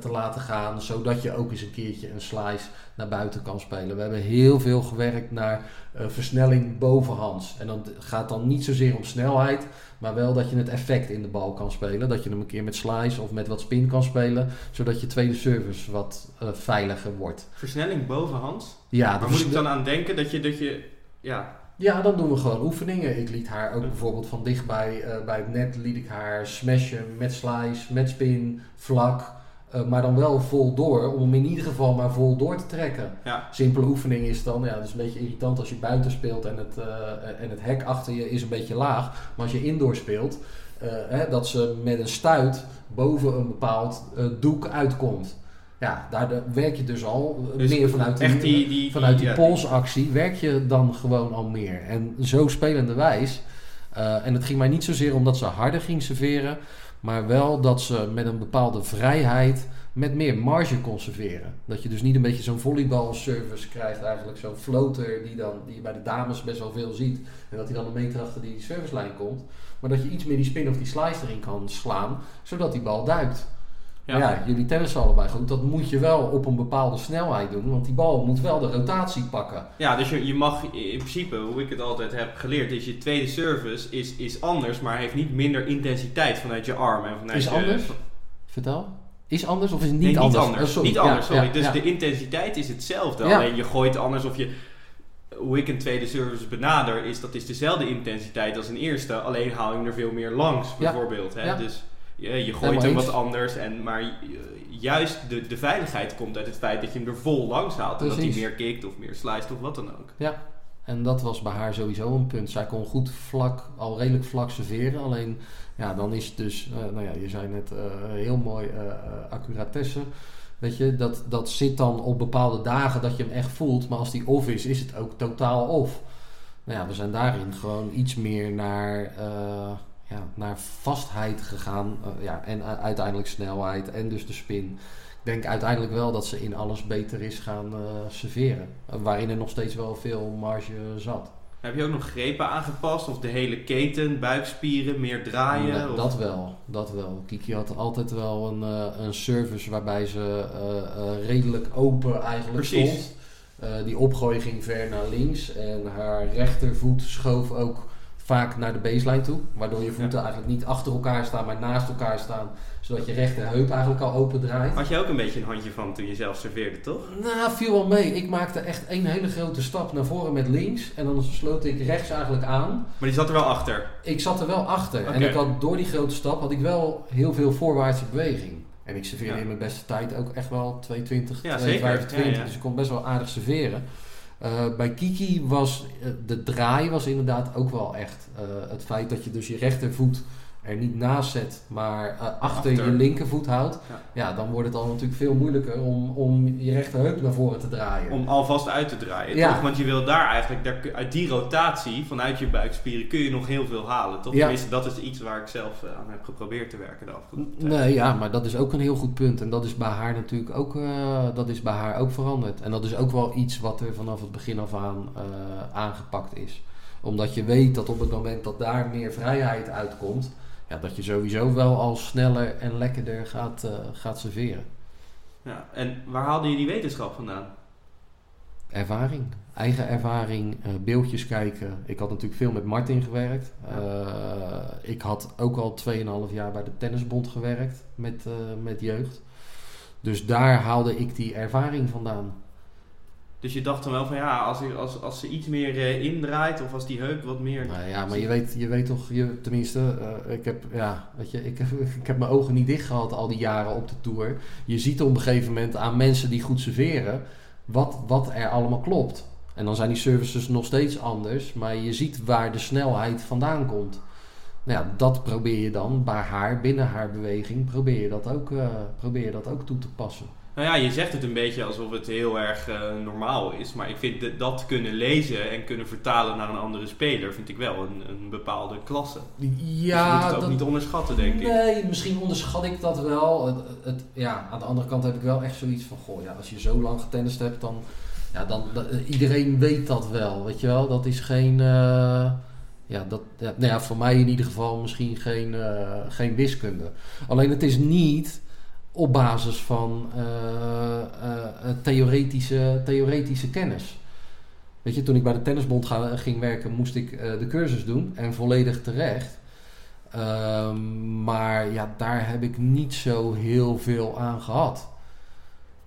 te laten gaan. Zodat je ook eens een keertje een slice naar buiten kan spelen. We hebben heel veel gewerkt naar versnelling bovenhands. En dat gaat dan niet zozeer om snelheid. Maar wel dat je het effect in de bal kan spelen. Dat je hem een keer met slice of met wat spin kan spelen. Zodat je tweede service wat eh, veiliger wordt. Versnelling bovenhands? Ja, Waar moet ik dan aan denken dat je, dat je ja, Ja, dan doen we gewoon oefeningen. Ik liet haar ook bijvoorbeeld van dichtbij eh, bij het net liet ik haar smashen met slice, met spin, vlak. Eh, maar dan wel vol door, om hem in ieder geval maar vol door te trekken. ja, Simpele oefening is dan, ja, dat is een beetje irritant als je buiten speelt en het, eh, en het hek achter je is een beetje laag. Maar als je indoor speelt, eh, hè, dat ze met een stuit boven een bepaald doek uitkomt. Ja, daar werk je dus al Dus meer vanuit echt die, die, Vanuit die ja, polsactie werk je dan gewoon al meer. En zo spelende wijs. en het ging mij niet zozeer omdat ze harder ging serveren. Maar wel dat ze met een bepaalde vrijheid met meer marge kon serveren. Dat je dus niet een beetje zo'n volleybalservice krijgt eigenlijk. Zo'n floater die, dan, die je bij de dames best wel veel ziet. En dat hij dan een meter achter die servicelijn komt. Maar dat je iets meer die spin of die slice erin kan slaan. Zodat die bal duikt. Ja. Jullie tennissen allebei goed. Dat moet je wel op een bepaalde snelheid doen. Want die bal moet wel de rotatie pakken. Ja, dus je, je mag in principe, hoe ik het altijd heb geleerd, is je tweede service is, is anders, maar heeft niet minder intensiteit vanuit je arm en vanuit Is je... anders? Vertel. Is anders of is het niet Nee? Niet anders. Oh, sorry. Niet anders, Ja, sorry. ja, dus de intensiteit is hetzelfde. Alleen je gooit anders of je... Hoe ik een tweede service benader, is dat is dezelfde intensiteit als een eerste. Alleen haal je er veel meer langs, Ja. bijvoorbeeld. Hè? Ja. Dus je, je gooit hem wat anders. En, maar ju- juist de, de veiligheid komt uit het feit dat je hem er vol langs haalt. En dat hij meer kikt of meer sliced of wat dan ook. En dat was bij haar sowieso een punt. Zij kon goed vlak, al redelijk vlak serveren. Alleen, ja, dan is het dus, eh, nou ja, je zei net eh, heel mooi eh, eh, accuratesse. Weet je, dat, dat zit dan op bepaalde dagen dat je hem echt voelt. Maar als die off is, is het ook totaal off. Nou ja, we zijn daarin gewoon iets meer naar, eh, ja, naar vastheid gegaan. Eh, ja, en uiteindelijk snelheid en dus de spin. Ik denk uiteindelijk wel dat ze in alles beter is gaan eh, serveren. Eh, waarin er nog steeds wel veel marge zat. Heb je ook nog grepen aangepast? Of de hele keten, buikspieren, meer draaien? Dat wel, dat wel. Kiki had altijd wel een, een service waarbij ze redelijk open eigenlijk Precies. stond. Die opgooi ging ver naar links en haar rechtervoet schoof ook vaak naar de baseline toe. Waardoor je voeten eigenlijk niet achter elkaar staan, maar naast elkaar staan. Zodat je rechterheup eigenlijk al open draait. Had je ook een beetje een handje van toen je zelf serveerde, toch? Nou, viel wel mee. Ik maakte echt één hele grote stap naar voren met links. En dan sloot ik rechts eigenlijk aan. Maar die zat er wel achter. Ik zat er wel achter. En ik had door die grote stap had ik wel heel veel voorwaartse beweging. En ik serveerde Ja. in mijn beste tijd ook echt wel 220, Ja, 225. zeker. Ja, ja. Dus ik kon best wel aardig serveren. Eh, bij Kiki was eh, de draai was inderdaad ook wel echt eh, het feit dat je dus je rechtervoet er niet naast zet, maar eh, achter, Achter. je linkervoet houdt. Ja. Ja. dan wordt het al natuurlijk veel moeilijker om, om je rechterheup naar voren te draaien. Om alvast uit te draaien, Ja. toch? Want je wil daar eigenlijk, daar, uit die rotatie, vanuit je buikspieren, kun je nog heel veel halen, toch? Ja. Tenminste, dat is iets waar ik zelf eh, aan heb geprobeerd te werken de afgelopen tijd. Nee, ja, maar dat is ook een heel goed punt. En dat is bij haar natuurlijk ook, eh, dat is bij haar ook veranderd. En dat is ook wel iets wat er vanaf het begin af aan aangepakt is. Omdat je weet dat op het moment dat daar meer vrijheid uitkomt, ja, dat je sowieso wel al sneller en lekkerder gaat, eh, gaat serveren. Ja. En waar haalde je die wetenschap vandaan? Ervaring, eigen ervaring, eh, beeldjes kijken. Ik had natuurlijk veel met Martin gewerkt. Eh, ik had ook al 2,5 jaar bij de Tennisbond gewerkt met, met jeugd. Dus daar haalde ik die ervaring vandaan. Dus je dacht dan wel van ja, als, als, als ze iets meer eh, indraait of als die heup wat meer... Nou ja, maar je weet, je weet toch, je, tenminste, eh, ik heb, ja, weet je, ik heb, ik heb mijn ogen niet dicht gehad al die jaren op de tour. Je ziet op een gegeven moment aan mensen die goed serveren, wat, wat er allemaal klopt. En dan zijn die services nog steeds anders, maar je ziet waar de snelheid vandaan komt. Nou ja, dat probeer je dan bij haar, binnen haar beweging, probeer je dat ook, eh, probeer je dat ook toe te passen. Nou ja, je zegt het een beetje alsof het heel erg eh, normaal is. Maar ik vind dat- dat kunnen lezen en kunnen vertalen naar een andere speler, vind ik wel een, een bepaalde klasse. dus je moet het ook dat- niet onderschatten, denk ik. Nee, misschien onderschat ik dat wel. Het, het, ja, aan de andere kant heb ik wel echt zoiets van: goh, ja, als je zo lang getennist hebt, dan. Ja, dan dat- eh, iedereen weet dat wel, weet je wel. Dat is geen. eh, ja, dat, ja, nou ja, voor mij in ieder geval misschien geen, geen wiskunde. Alleen het is niet op basis van eh, eh, eh, theoretische, theoretische kennis. Weet je, toen ik bij de tennisbond ging werken, moest ik de cursus doen. En volledig terecht. Ehm, maar ja, daar heb ik niet zo heel veel aan gehad.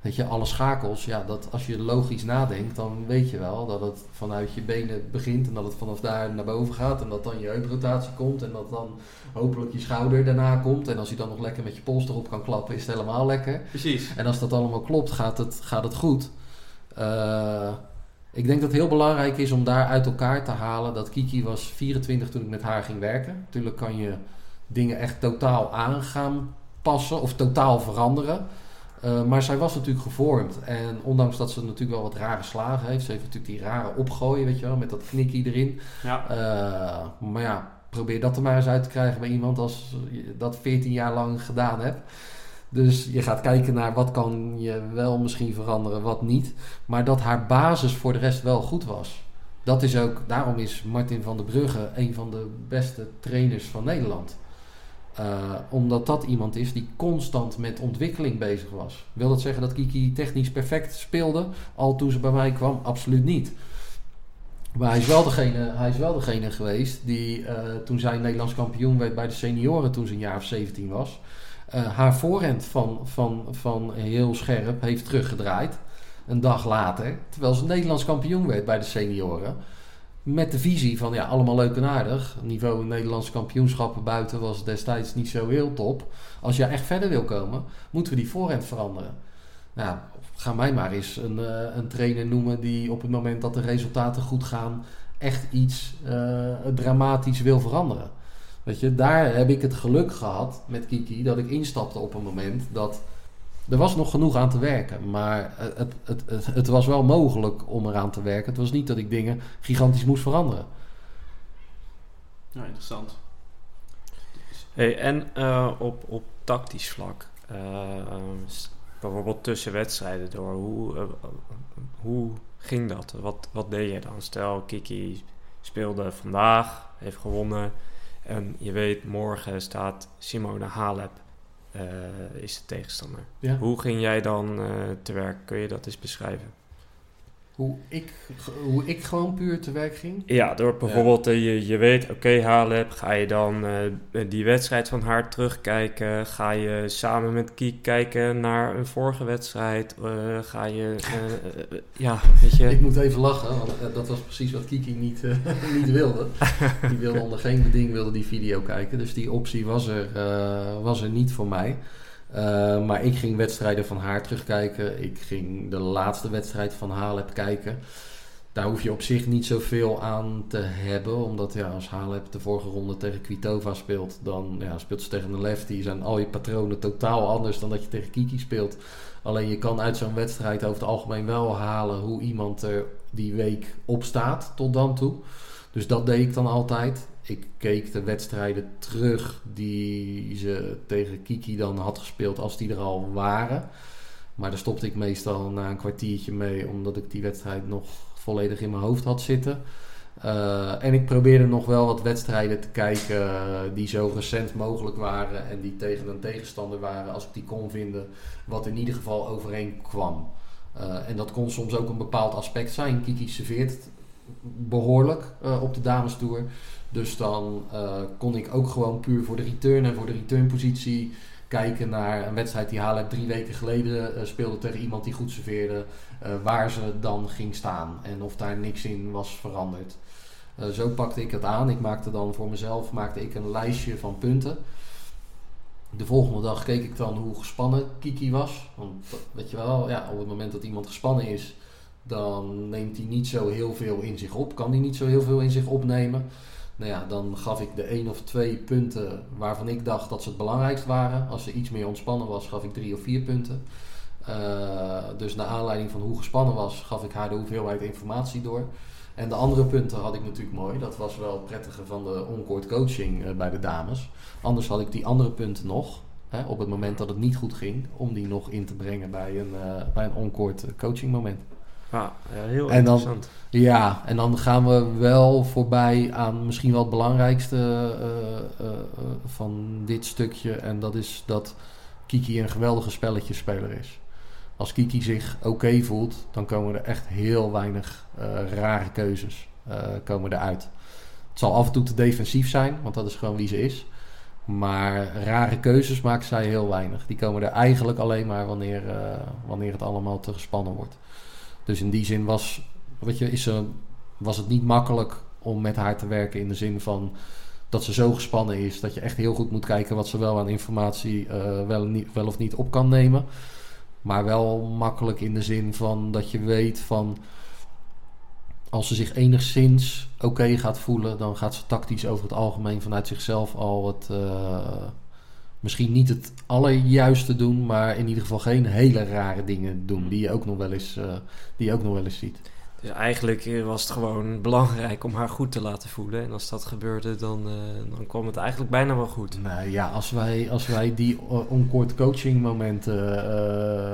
Weet je, alle schakels, ja, dat als je logisch nadenkt, dan weet je wel dat het vanuit je benen begint en dat het vanaf daar naar boven gaat en dat dan je heuprotatie komt en dat dan hopelijk je schouder daarna komt. En als je dan nog lekker met je pols erop kan klappen, is het helemaal lekker. Precies. En als dat allemaal klopt, gaat het, gaat het goed. Eh, ik denk dat het heel belangrijk is om daar uit elkaar te halen dat Kiki was 24 toen ik met haar ging werken. Natuurlijk kan je dingen echt totaal aan gaan passen of totaal veranderen. Eh, maar zij was natuurlijk gevormd. En ondanks dat ze natuurlijk wel wat rare slagen heeft. Ze heeft natuurlijk die rare opgooien, weet je wel, met dat knikkie erin. Ja. Eh, maar ja, probeer dat er maar eens uit te krijgen bij iemand als je dat 14 jaar lang gedaan hebt. Dus je gaat kijken naar wat kan je wel misschien veranderen, wat niet. Maar dat haar basis voor de rest wel goed was. Dat is ook, daarom is Martin van der Brugge een van de beste trainers van Nederland. Eh, omdat dat iemand is die constant met ontwikkeling bezig was. Wil dat zeggen dat Kiki technisch perfect speelde? Al toen ze bij mij kwam? Absoluut niet. Maar hij is wel degene, hij is wel degene geweest die eh, toen zij Nederlands kampioen werd bij de senioren toen ze een jaar of 17 was. eh, haar voorhand van, van, van heel scherp heeft teruggedraaid. Een dag later. Terwijl ze Nederlands kampioen werd bij de senioren. Met de visie van ja, allemaal leuk en aardig. Niveau Nederlandse kampioenschappen buiten was destijds niet zo heel top. Als je echt verder wil komen, moeten we die voorhand veranderen. Nou, ga mij maar eens een, eh, een trainer noemen die op het moment dat de resultaten goed gaan, echt iets eh, dramatisch wil veranderen. Weet je, daar heb ik het geluk gehad met Kiki dat ik instapte op een moment dat er was nog genoeg aan te werken. Maar het, het, het, het, was wel mogelijk om eraan te werken. Het was niet dat ik dingen gigantisch moest veranderen. Nou, interessant. Hey, en eh, op, op tactisch vlak, eh, s- bijvoorbeeld tussen wedstrijden door, hoe, eh, hoe ging dat? Wat, wat deed je dan? Stel, Kiki speelde vandaag, heeft gewonnen en je weet morgen staat Simone Halep is de tegenstander. Ja. Hoe ging jij dan eh, te werk? Kun je dat eens beschrijven? Hoe, ik, hoe ik gewoon puur te werk ging. Ja, door bijvoorbeeld, eh, je, je weet, oké, Halep, ga je dan eh, die wedstrijd van haar terugkijken? Ga je samen met Kiek kijken naar een vorige wedstrijd? Eh, ga je, ja, weet Ik je... moet even lachen, want dat was precies wat Kiki niet, niet wilde. Die wilde onder geen beding wilde die video kijken. Dus die optie was er, eh, was er niet voor mij. Eh, maar ik ging wedstrijden van haar terugkijken. Ik ging de laatste wedstrijd van Halep kijken. Daar hoef je op zich niet zoveel aan te hebben. Omdat ja, als Halep de vorige ronde tegen Kvitova speelt... dan ja, speelt ze tegen een lefty. Zijn al je patronen totaal anders dan dat je tegen Kiki speelt. Alleen je kan uit zo'n wedstrijd over het algemeen wel halen... hoe iemand er die week op staat tot dan toe. Dus dat deed ik dan altijd. Ik keek de wedstrijden terug die ze tegen Kiki dan had gespeeld als die er al waren. Maar daar stopte ik meestal na een kwartiertje mee, omdat ik die wedstrijd nog volledig in mijn hoofd had zitten. Eh, en ik probeerde nog wel wat wedstrijden te kijken eh, die zo recent mogelijk waren en die tegen een tegenstander waren, als ik die kon vinden, wat in ieder geval overeen kwam. Eh, en dat kon soms ook een bepaald aspect zijn. Kiki serveert behoorlijk eh, op de dames tour. Dus dan eh, kon ik ook gewoon puur voor de return en voor de returnpositie kijken naar een wedstrijd die Halep drie weken geleden eh, speelde tegen iemand die goed serveerde. eh, waar ze dan ging staan en of daar niks in was veranderd. Zo pakte ik het aan. Ik maakte dan voor mezelf maakte ik een lijstje van punten. De volgende dag keek ik dan hoe gespannen Kiki was. Want weet je wel, ja, op het moment dat iemand gespannen is, dan neemt hij niet zo heel veel in zich op. Kan hij niet zo heel veel in zich opnemen. Nou ja, dan gaf ik de één of twee punten waarvan ik dacht dat ze het belangrijkst waren. Als ze iets meer ontspannen was, gaf ik drie of vier punten. Eh, dus naar aanleiding van hoe gespannen was, gaf ik haar de hoeveelheid informatie door. En de andere punten had ik natuurlijk mooi. Dat was wel het prettige van de oncourt coaching eh, bij de dames. Anders had ik die andere punten nog. Hè, op het moment dat het niet goed ging, om die nog in te brengen bij een, eh bij een oncourt coaching moment. Ja, heel En dan- interessant. Ja, en dan gaan we wel voorbij aan misschien wel het belangrijkste eh, eh, eh, van dit stukje. En dat is dat Kiki een geweldige spelletjespeler is. Als Kiki zich oké voelt, dan komen er echt heel weinig rare keuzes komen eruit. Het zal af en toe te defensief zijn, want dat is gewoon wie ze is. Maar rare keuzes maakt zij heel weinig. Die komen er eigenlijk alleen maar wanneer, wanneer het allemaal te gespannen wordt. Dus in die zin was, weet je, is was het niet makkelijk om met haar te werken in de zin van dat ze zo gespannen is dat je echt heel goed moet kijken wat ze wel aan informatie eh, wel, of niet op kan nemen. Maar wel makkelijk in de zin van dat je weet van als ze zich enigszins oké gaat voelen, dan gaat ze tactisch over het algemeen vanuit zichzelf al het. Misschien niet het allerjuiste doen, maar in ieder geval geen hele rare dingen doen die je ook nog wel eens, eh, die je ook nog wel eens ziet. Dus eigenlijk eh, was het gewoon belangrijk om haar goed te laten voelen. En als dat gebeurde, dan, eh, dan kwam het eigenlijk bijna wel goed. Nou ja, als wij, als wij die onkort coaching momenten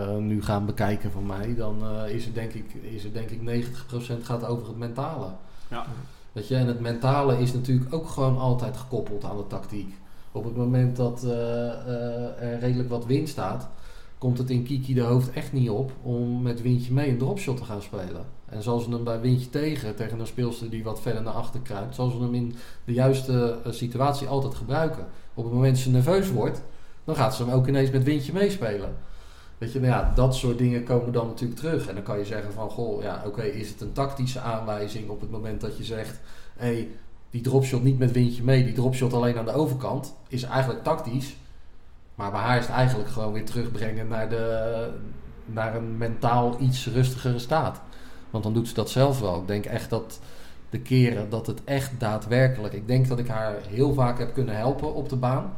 eh, nu gaan bekijken van mij, dan eh, is, het denk ik, is het denk ik 90% gaat over het mentale. Ja. Weet je, en het mentale is natuurlijk ook gewoon altijd gekoppeld aan de tactiek. Op het moment dat eh, eh, er redelijk wat wind staat, komt het in Kiki de hoofd echt niet op om met windje mee een dropshot te gaan spelen. En zal ze hem bij windje tegen, tegen een speelster die wat verder naar achter kruipt, zal ze hem in de juiste eh, situatie altijd gebruiken. Op het moment dat ze nerveus wordt, dan gaat ze hem ook ineens met windje meespelen. Weet je, nou ja, dat soort dingen komen dan natuurlijk terug. En dan kan je zeggen van, goh, ja, oké, is het een tactische aanwijzing op het moment dat je zegt, hé, hey, die dropshot niet met windje mee, die dropshot alleen aan de overkant, is eigenlijk tactisch. Maar bij haar is het eigenlijk gewoon weer terugbrengen naar, de, naar een mentaal iets rustigere staat. Want dan doet ze dat zelf wel. Ik denk echt dat de keren dat het echt daadwerkelijk... Ik denk dat ik haar heel vaak heb kunnen helpen op de baan.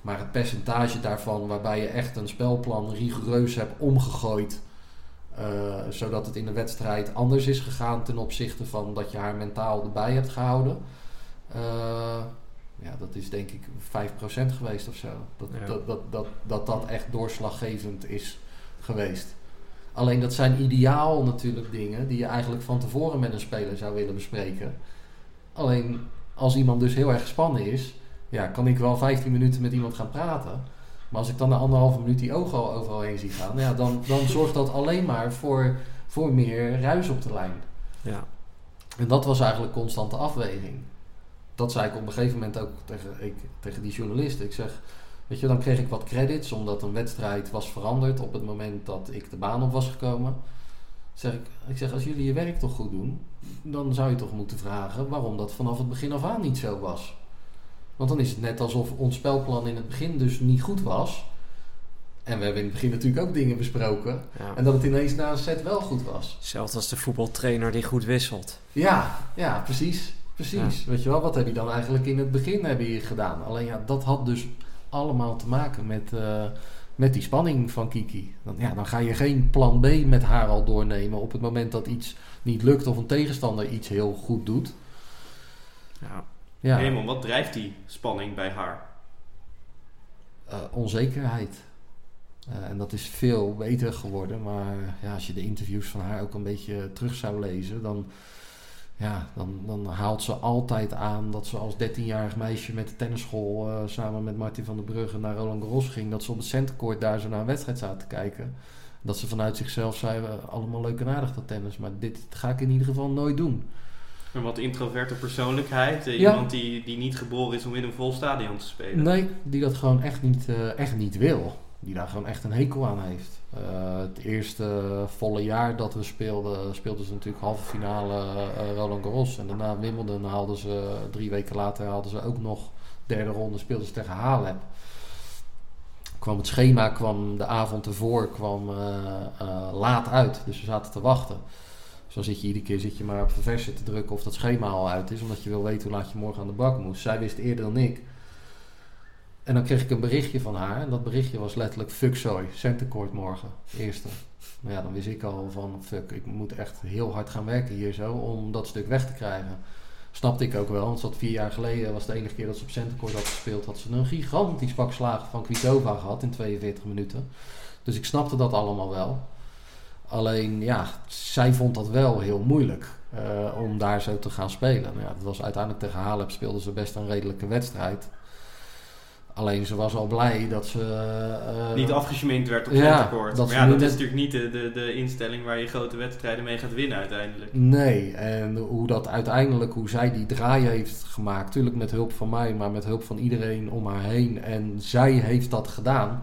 Maar het percentage daarvan waarbij je echt een spelplan rigoureus hebt omgegooid... eh, zodat het in de wedstrijd anders is gegaan ten opzichte van dat je haar mentaal erbij hebt gehouden... eh, ja, dat is denk ik 5% geweest of zo. Dat, Ja. dat, dat, dat, dat dat echt doorslaggevend is geweest. Alleen dat zijn ideaal natuurlijk dingen die je eigenlijk van tevoren met een speler zou willen bespreken. Alleen als iemand dus heel erg gespannen is, ja, kan ik wel 15 minuten met iemand gaan praten. Maar als ik dan na anderhalve minuut die ogen al overal heen zie gaan, ja, dan, dan zorgt dat alleen maar voor, voor meer ruis op de lijn. Ja, En dat was eigenlijk constante afweging. Dat zei ik op een gegeven moment ook tegen, ik, tegen die journalist. Ik zeg, weet je, dan kreeg ik wat credits omdat een wedstrijd was veranderd op het moment dat ik de baan op was gekomen. Zeg ik, ik zeg, als jullie je werk toch goed doen, dan zou je toch moeten vragen waarom dat vanaf het begin af aan niet zo was. Want dan is het net alsof ons spelplan in het begin dus niet goed was. En we hebben in het begin natuurlijk ook dingen besproken. ja. En dat het ineens na een set wel goed was. Zelfs als de voetbaltrainer die goed wisselt. Ja, ja, precies. Precies. Weet je wel, wat heb je dan eigenlijk in het begin heb je gedaan? Alleen ja, dat had dus allemaal te maken met, eh, met die spanning van Kiki. Dan, ja, dan ga je geen plan B met haar al doornemen op het moment dat iets niet lukt of een tegenstander iets heel goed doet. Ja, Ja, Raymond, wat drijft die spanning bij haar? eh, onzekerheid. Eh, en dat is veel beter geworden. Maar ja, als je de interviews van haar ook een beetje terug zou lezen, dan, ja, dan, dan haalt ze altijd aan dat ze als 13-jarig meisje met de tennisschool eh, samen met Martin van der Brugge naar Roland Garros ging. Dat ze op het centercourt daar zo naar een wedstrijd zaten te kijken. Dat ze vanuit zichzelf zei, allemaal leuk en aardig dat tennis, maar dit ga ik in ieder geval nooit doen. Een wat introverte persoonlijkheid. eh, Ja. Iemand die, die niet geboren is om in een vol stadion te spelen. Nee, die dat gewoon echt niet, eh, echt niet wil. Die daar gewoon echt een hekel aan heeft. Eh, het eerste volle jaar dat we speelden, speelden ze natuurlijk halve finale Roland Garros. En daarna Wimbledon haalden ze, drie weken later haalden ze ook nog derde ronde, speelden ze tegen Halep. kwam het schema kwam de avond ervoor kwam, laat uit. Dus we zaten te wachten. Dus dan zit je iedere keer zit je maar op verversen te drukken of dat schema al uit is. Omdat je wil weten hoe laat je morgen aan de bak moest. Zij wist eerder dan ik. En dan kreeg ik een berichtje van haar. En dat berichtje was letterlijk fuck sorry, centercourt morgen. Eerste. Nou ja, dan wist ik al van fuck, ik moet echt heel hard gaan werken hier zo om dat stuk weg te krijgen. Snapte ik ook wel, want dat vier jaar geleden was de enige keer dat ze op centercourt had gespeeld. Had ze een gigantisch pak slagen van Kvitova gehad in 42 minuten. Dus ik snapte dat allemaal wel. Alleen ja, zij vond dat wel heel moeilijk eh, om daar zo te gaan spelen. Nou ja, dat was uiteindelijk tegen Halep speelden ze best een redelijke wedstrijd. Alleen ze was al blij dat ze... eh, Niet afgesminkt werd op Ja, centercourt. dat Maar ja, dat is natuurlijk niet de, de, de instelling waar je grote wedstrijden mee gaat winnen uiteindelijk. Nee, en hoe dat uiteindelijk, hoe zij die draai heeft gemaakt, natuurlijk met hulp van mij, maar met hulp van iedereen om haar heen. En zij heeft dat gedaan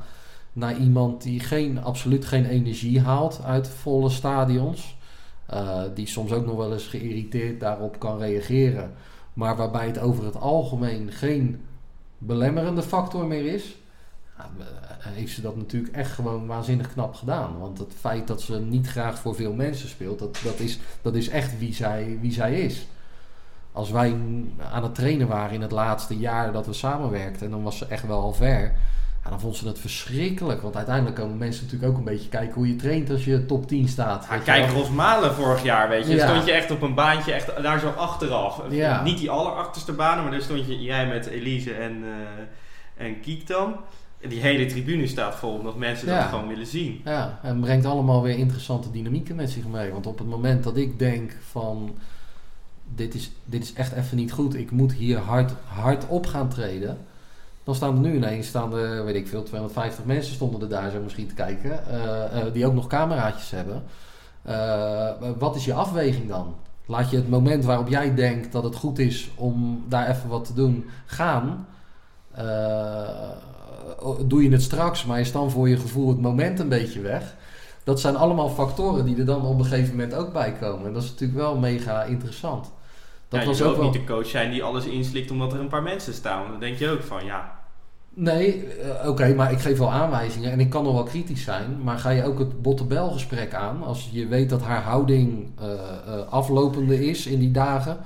naar iemand die geen, absoluut geen energie haalt uit volle stadions. Eh, die soms ook nog wel eens geïrriteerd daarop kan reageren. Maar waarbij het over het algemeen geen belemmerende factor meer is. ja, eh, heeft ze dat natuurlijk echt gewoon waanzinnig knap gedaan. Want het feit dat ze niet graag voor veel mensen speelt, dat, dat, is, dat is echt wie zij, wie zij is. Als wij aan het trainen waren in het laatste jaar dat we samenwerkten, en dan was ze echt wel al ver. Ja, dan vond ze het verschrikkelijk. Want uiteindelijk komen mensen natuurlijk ook een beetje kijken hoe je traint als je top 10 staat. Ja, kijk, wel. Rosmalen vorig jaar, weet je. Ja. Stond je echt op een baantje, echt daar zo achteraf. Ja. Niet die allerachterste banen, maar daar stond je, jij met Elise en, eh en Kiek dan. En die hele tribune staat vol, omdat mensen dat gewoon willen zien. Ja, en brengt allemaal weer interessante dynamieken met zich mee. Want op het moment dat ik denk van... Dit is, dit is echt even niet goed. Ik moet hier hard, hard op gaan treden. Dan staan er nu ineens, staan er, weet ik veel, 250 mensen stonden er daar zo misschien te kijken. eh, eh, die ook nog cameraatjes hebben. Eh, wat is je afweging dan? Laat je het moment waarop jij denkt dat het goed is om daar even wat te doen, gaan. Doe je het straks, maar is dan voor je gevoel het moment een beetje weg. Dat zijn allemaal factoren die er dan op een gegeven moment ook bij komen. En dat is natuurlijk wel mega interessant. Dat ja, was je ook ook wel... niet de coach zijn die alles inslikt omdat er een paar mensen staan. Dan denk je ook van, ja, Nee, eh, oké, maar ik geef wel aanwijzingen en ik kan nog wel kritisch zijn. Maar ga je ook het bottebelgesprek aan als je weet dat haar houding eh, eh, aflopende is in die dagen.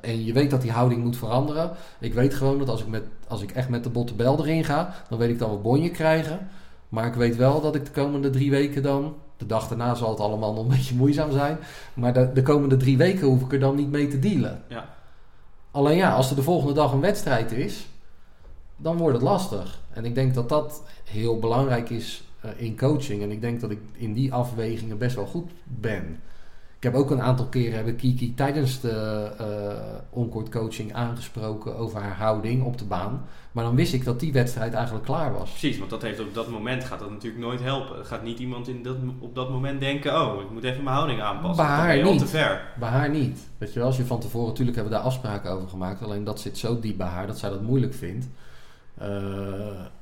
en je weet dat die houding moet veranderen. Ik weet gewoon dat als ik, met, als ik echt met de bottebel erin ga, dan weet ik dat we bonje krijgen. Maar ik weet wel dat ik de komende drie weken dan. De dag daarna zal het allemaal nog een beetje moeizaam zijn. Maar de, de komende drie weken hoef ik er dan niet mee te dealen. Ja. Alleen ja, als er de volgende dag een wedstrijd is, dan wordt het lastig. En ik denk dat dat heel belangrijk is eh, in coaching. En ik denk dat ik in die afwegingen best wel goed ben. Ik heb ook een aantal keren heb ik Kiki tijdens de onkort coaching aangesproken over haar houding op de baan. Maar dan wist ik dat die wedstrijd eigenlijk klaar was. precies. Want dat heeft op dat moment gaat dat natuurlijk nooit helpen. Gaat niet iemand in dat, op dat moment denken, oh, ik moet even mijn houding aanpassen. Bij haar niet. te ver. Bij haar niet. Weet je wel, als je van tevoren, natuurlijk hebben we daar afspraken over gemaakt. Alleen dat zit zo diep bij haar dat zij dat moeilijk vindt. Eh,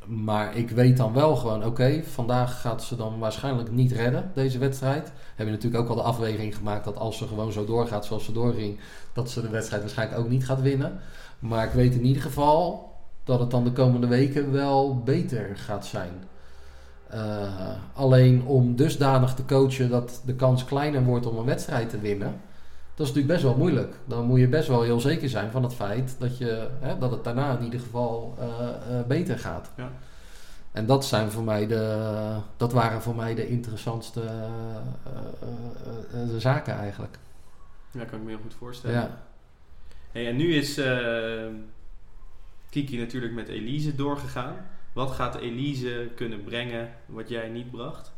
maar ik weet dan wel gewoon, oké, vandaag gaat ze dan waarschijnlijk niet redden, deze wedstrijd. Hebben natuurlijk ook al de afweging gemaakt dat als ze gewoon zo doorgaat zoals ze doorging, dat ze de wedstrijd waarschijnlijk ook niet gaat winnen. Maar ik weet in ieder geval dat het dan de komende weken wel beter gaat zijn. Eh, alleen om dusdanig te coachen dat de kans kleiner wordt om een wedstrijd te winnen. Dat is natuurlijk best wel moeilijk. Dan moet je best wel heel zeker zijn van het feit dat, je, hè, dat het daarna in ieder geval eh, eh, beter gaat. Ja. En dat, zijn voor mij de, dat waren voor mij de interessantste eh, zaken eigenlijk. Ja, kan ik me heel goed voorstellen. Ja. Hey, en nu is Kiki natuurlijk met Elise doorgegaan. Wat gaat Elise kunnen brengen wat jij niet bracht?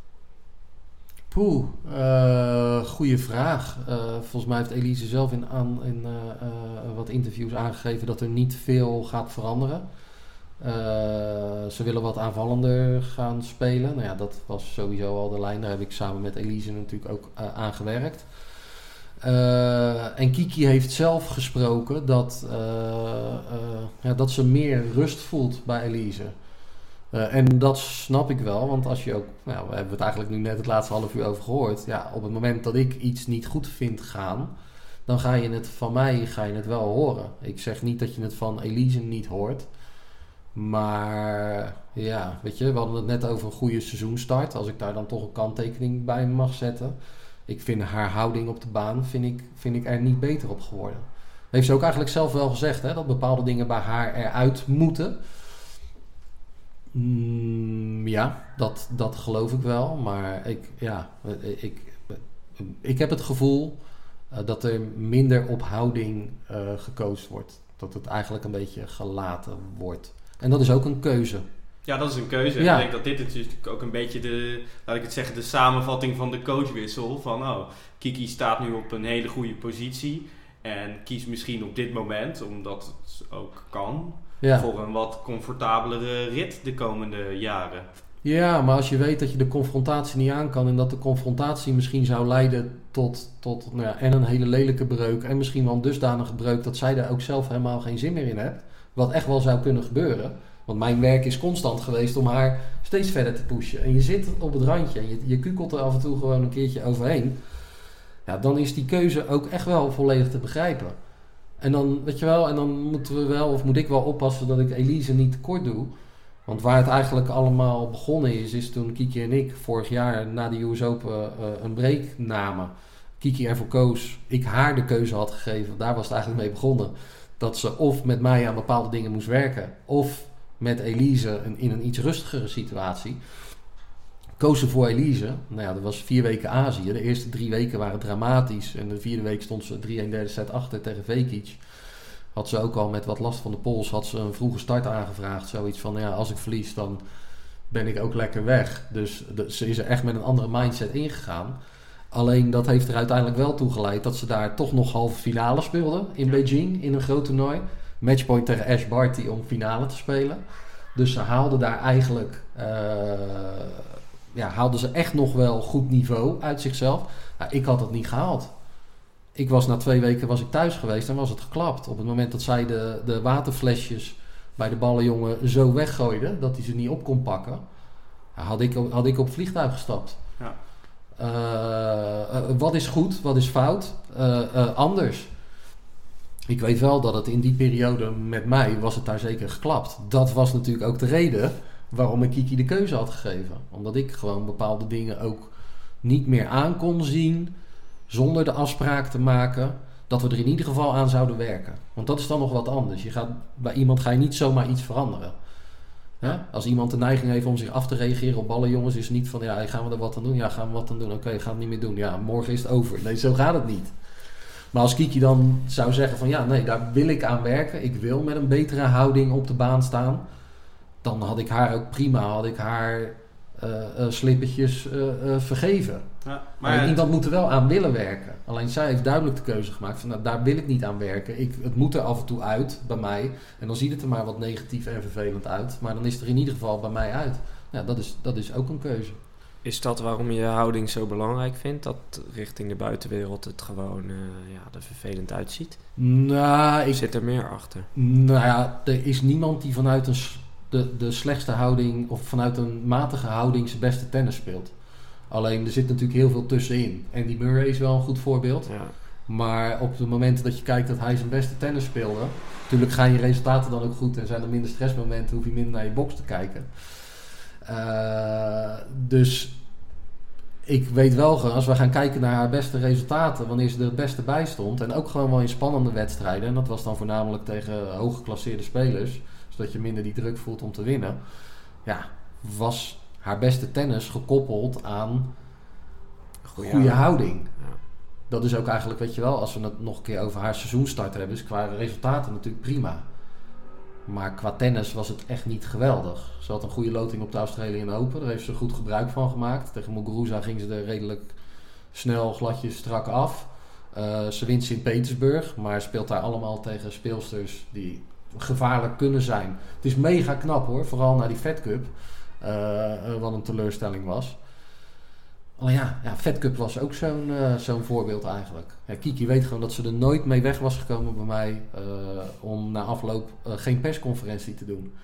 Poeh, eh goede vraag. Eh, volgens mij heeft Elise zelf in, aan, in eh, wat interviews aangegeven dat er niet veel gaat veranderen. Ze willen wat aanvallender gaan spelen. Nou ja, dat was sowieso al de lijn. Daar heb ik samen met Elise natuurlijk ook aan gewerkt. En Kiki heeft zelf gesproken dat, ja, dat ze meer rust voelt bij Elise. Eh, en dat snap ik wel, want als je ook, nou, we hebben het eigenlijk nu net het laatste half uur over gehoord. Ja, op het moment dat ik iets niet goed vind gaan, dan ga je het van mij ga je het wel horen. Ik zeg niet dat je het van Elise niet hoort. Maar ja, weet je, we hadden het net over een goede seizoenstart. Als ik daar dan toch een kanttekening bij mag zetten. Ik vind haar houding op de baan vind ik, vind ik er niet beter op geworden. Heeft ze ook eigenlijk zelf wel gezegd, hè, dat bepaalde dingen bij haar eruit moeten. Mm, ja, dat, dat geloof ik wel. Maar ik, ja, ik, ik heb het gevoel eh, dat er minder op houding eh gecoacht wordt. Dat het eigenlijk een beetje gelaten wordt. En dat is ook een keuze. Ja, dat is een keuze. Ja. Ik denk dat dit natuurlijk ook een beetje de, laat ik het zeggen, de samenvatting van de coachwissel. Van, oh, Kiki staat nu op een hele goede positie. En kies misschien op dit moment, omdat het ook kan, Ja. voor een wat comfortabelere rit de komende jaren. Ja, maar als je weet dat je de confrontatie niet aan kan en dat de confrontatie misschien zou leiden tot, tot nou ja, en een hele lelijke breuk en misschien wel een dusdanige breuk dat zij daar ook zelf helemaal geen zin meer in hebt, wat echt wel zou kunnen gebeuren. Want mijn werk is constant geweest om haar steeds verder te pushen. En je zit op het randje en je, je kukelt er af en toe gewoon een keertje overheen. Ja, dan is die keuze ook echt wel volledig te begrijpen. En dan, weet je wel, en dan moeten we wel, of moet ik wel oppassen dat ik Elise niet tekort doe. Want waar het eigenlijk allemaal begonnen is, is toen Kiki en ik vorig jaar na de US Open eh, een break namen. Kiki ervoor koos, ik haar de keuze had gegeven. Daar was het eigenlijk mee begonnen. Dat ze of met mij aan bepaalde dingen moest werken, of met Elise in een iets rustigere situatie. Koos ze voor Elise. Nou ja, dat was vier weken Azië. De eerste drie weken waren dramatisch. En de vierde week stond ze 3-1 derde set achter tegen Vekic. Had ze ook al met wat last van de pols, had ze een vroege start aangevraagd. Zoiets van, ja, als ik verlies, dan ben ik ook lekker weg. Dus de- ze is er echt met een andere mindset ingegaan. Alleen dat heeft er uiteindelijk wel toe geleid dat ze daar toch nog halve finale speelde in Ja. Beijing in een groot toernooi. Matchpoint tegen Ash Barty om finale te spelen. Dus ze haalde daar eigenlijk, eh, ja, haalde ze echt nog wel goed niveau uit zichzelf. Nou, ik had dat niet gehaald. Ik was na twee weken was ik thuis geweest en was het geklapt. Op het moment dat zij de, de waterflesjes bij de ballenjongen zo weggooide dat hij ze niet op kon pakken, had, ik, had ik op vliegtuig gestapt. Ja. Eh, eh, wat is goed, wat is fout? Eh, anders. Ik weet wel dat het in die periode met mij was het daar zeker geklapt. Dat was natuurlijk ook de reden waarom ik Kiki de keuze had gegeven. Omdat ik gewoon bepaalde dingen ook niet meer aan kon zien zonder de afspraak te maken dat we er in ieder geval aan zouden werken. Want dat is dan nog wat anders. Je gaat, bij iemand ga je niet zomaar iets veranderen. Als iemand de neiging heeft om zich af te reageren op ballenjongens, is het niet van ja, gaan we er wat aan doen? Ja, gaan we wat aan doen? Oké, gaan we het niet meer doen. Ja, morgen is het over. Nee, zo gaat het niet. Maar als Kiki dan zou zeggen van ja, nee, daar wil ik aan werken. Ik wil met een betere houding op de baan staan. Dan had ik haar ook prima, had ik haar eh, eh, slippertjes eh, eh, vergeven. Ja, Maar maar iemand moet er wel aan willen werken. Alleen zij heeft duidelijk de keuze gemaakt van nou, daar wil ik niet aan werken. Ik, het moet er af en toe uit bij mij. En dan ziet het er maar wat negatief en vervelend uit. Maar dan is het er in ieder geval bij mij uit. Ja, dat is, dat is ook een keuze. Is dat waarom je houding zo belangrijk vindt? Dat richting de buitenwereld het gewoon eh, ja, er vervelend uitziet? Nou, ik, Zit er meer achter? nou ja, er is niemand die vanuit een, de, de slechtste houding of vanuit een matige houding zijn beste tennis speelt. Alleen er zit natuurlijk heel veel tussenin. Andy Murray is wel een goed voorbeeld. Ja. Maar op de momenten dat je kijkt dat hij zijn beste tennis speelde, natuurlijk gaan je resultaten dan ook goed en zijn er minder stressmomenten, hoef je minder naar je box te kijken. Eh, dus ik weet wel gewoon, als we gaan kijken naar haar beste resultaten, wanneer ze er het beste bij stond, en ook gewoon wel in spannende wedstrijden, en dat was dan voornamelijk tegen hooggeklasseerde spelers, zodat je minder die druk voelt om te winnen, ja, was haar beste tennis gekoppeld aan goede houding. houding. Ja. Dat is ook eigenlijk, weet je wel, als we het nog een keer over haar seizoenstart hebben, is qua resultaten natuurlijk prima. Maar qua tennis was het echt niet geweldig. Ze had een goede loting op de Australian Open. Daar heeft ze goed gebruik van gemaakt. Tegen Muguruza ging ze er redelijk snel, gladjes, strak af. Eh, ze wint Sint-Petersburg, maar speelt daar allemaal tegen speelsters die gevaarlijk kunnen zijn. Het is mega knap hoor, vooral na die Fed Cup. eh, eh, wat een teleurstelling was. Oh ja, ja Cup was ook zo'n eh, zo'n voorbeeld eigenlijk. Kiki weet gewoon dat ze er nooit mee weg was gekomen bij mij om na afloop geen persconferentie te doen.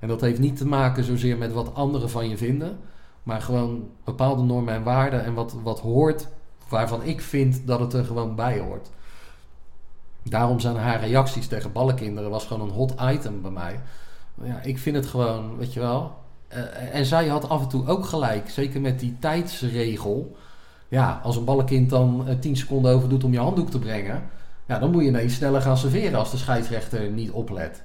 En dat heeft niet te maken zozeer met wat anderen van je vinden, maar gewoon bepaalde normen en waarden en wat, wat hoort waarvan ik vind dat het er gewoon bij hoort. Daarom zijn haar reacties tegen ballenkinderen was gewoon een hot item bij mij. Ja, ik vind het gewoon, weet je wel. eh, en zij had af en toe ook gelijk, zeker met die tijdsregel. Ja, als een ballenkind dan eh, 10 seconden over doet om je handdoek te brengen, ja, dan moet je ineens sneller gaan serveren als de scheidsrechter niet oplet.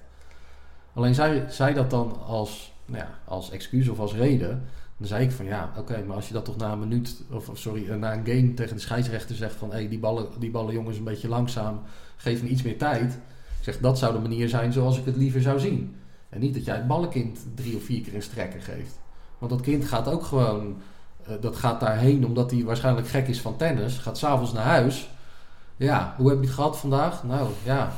Alleen zij, zij dat dan als, nou ja, als excuus of als reden. Dan zei ik van ja, oké, maar als je dat toch na een minuut, of of sorry, eh, na een game tegen de scheidsrechter zegt van hé, hey, die, ballen, die ballen jongens een beetje langzaam, geef me iets meer tijd. Ik zeg, dat zou de manier zijn zoals ik het liever zou zien. En niet dat jij het ballenkind drie of vier keer een strekker geeft. Want dat kind gaat ook gewoon, eh, dat gaat daarheen omdat hij waarschijnlijk gek is van tennis. Gaat s'avonds naar huis. Ja, hoe heb je het gehad vandaag? Nou ja.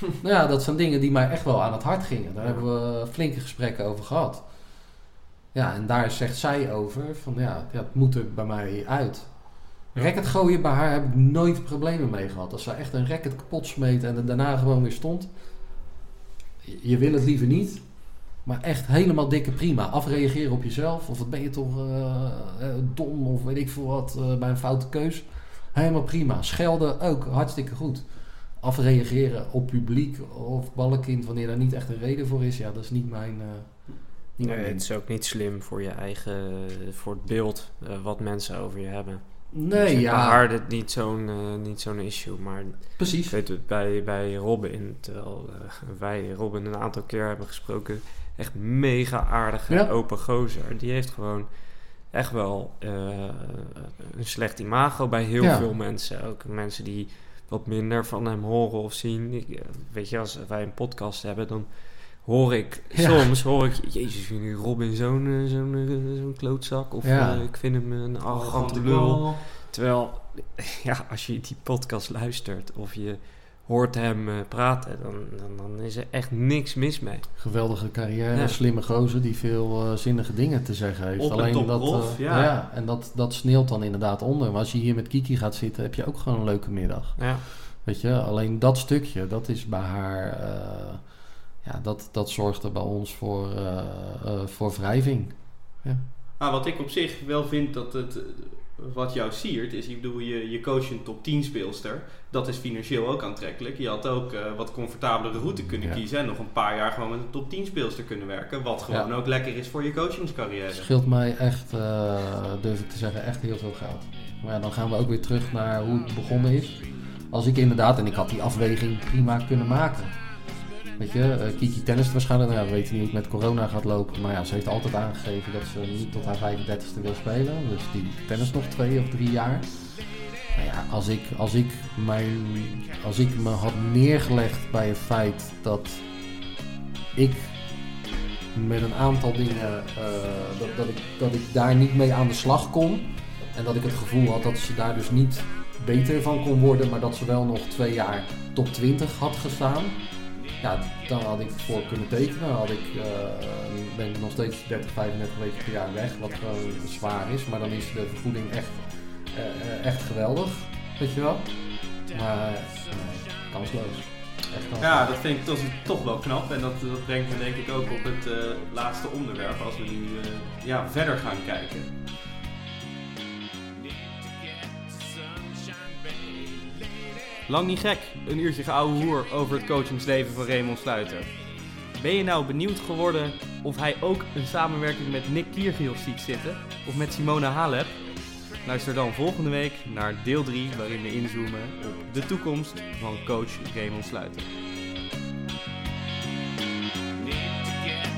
nou ja, dat zijn dingen die mij echt wel aan het hart gingen. Daar hebben we flinke gesprekken over gehad. Ja, en daar zegt zij over van ja, ja het moet er bij mij uit. Racket gooien bij haar heb ik nooit problemen mee gehad. Als ze echt een racket kapot smeet en er daarna gewoon weer stond. Je- wil het liever niet. Maar echt helemaal dikke prima. Afreageren op jezelf. Of wat ben je toch eh, eh, dom of weet ik veel wat eh, bij een foute keus. Helemaal prima. Schelden ook hartstikke goed. Afreageren op publiek of ballenkind wanneer daar niet echt een reden voor is. Ja, dat is niet mijn... niet Nee, mijn het is ook niet slim voor je eigen, voor het beeld wat mensen over je hebben. Nee, ja. Bij haar dit niet zo'n eh, niet zo'n issue, maar ik Precies. weet het bij, bij Robin, terwijl eh, wij Robin een aantal keer hebben gesproken, echt mega aardige, Ja. open gozer. Die heeft gewoon echt wel eh, een slecht imago bij heel Ja. veel mensen. Ook mensen die wat minder van hem horen of zien. Ik, weet je, als wij een podcast hebben, dan hoor ik Ja. soms hoor ik, jezus, vind ik Robin zo'n eh, zo'n eh, zo'n klootzak of Ja. eh, ik vind hem een arrogante lul. Terwijl, ja, als je die podcast luistert of je hoort hem praten, dan, dan, dan is er echt niks mis mee. Geweldige carrière, Ja. slimme gozer die veel zinnige dingen te zeggen heeft. Op en Alleen top dat, prof, ja. en dat, dat sneeuwt dan inderdaad onder. Maar als je hier met Kiki gaat zitten, heb je ook gewoon een leuke middag. Ja, Weet je, alleen dat stukje, dat is bij haar, ja, dat, dat zorgt er bij ons voor, eh, eh, voor wrijving. Ah, wat ik op zich wel vind dat het, wat jou siert, is, ik bedoel, je, je coach een top 10 speelster. Dat is financieel ook aantrekkelijk. Je had ook eh, wat comfortabelere route kunnen Ja. kiezen en nog een paar jaar gewoon met een top 10 speelster kunnen werken. Wat gewoon ook lekker is voor je coachingscarrière. Scheelt mij echt, eh, durf ik te zeggen, echt heel veel geld. Maar ja, dan gaan we ook weer terug naar hoe het begonnen is. Als ik inderdaad, en ik had die afweging prima kunnen maken. Weet je, eh, Kiki tennis waarschijnlijk, nou we niet hoe het met corona gaat lopen. Maar ja, ze heeft altijd aangegeven dat ze niet tot haar 35ste wil spelen. Dus die tennis nog twee of drie jaar. Nou ja, als ik, als ik, mijn, als ik me had neergelegd bij het feit dat ik met een aantal dingen, eh, dat, dat, ik, dat ik daar niet mee aan de slag kon. En dat ik het gevoel had dat ze daar dus niet beter van kon worden, maar dat ze wel nog twee jaar top 20 had gestaan. Ja, dan had ik voor kunnen tekenen. Had ik, eh, ben ik nog steeds 30, 35 weken per jaar weg, wat gewoon zwaar is. Maar dan is de vergoeding echt, eh, eh, echt geweldig, weet je wel. Maar nee, kansloos. Echt. Ja, dat vind ik toch, toch wel knap. En dat, dat brengt me denk ik ook op het eh, laatste onderwerp als we nu eh, ja, verder gaan kijken. Lang niet gek, een uurtje geouwe hoer over het coachingsleven van Raymond Sluiter. Ben je nou benieuwd geworden of hij ook een samenwerking met Nick Kiergiel ziet zitten? Of met Simona Halep? Luister dan volgende week naar deel 3 waarin we inzoomen op de toekomst van coach Raymond Sluiter. Need to get.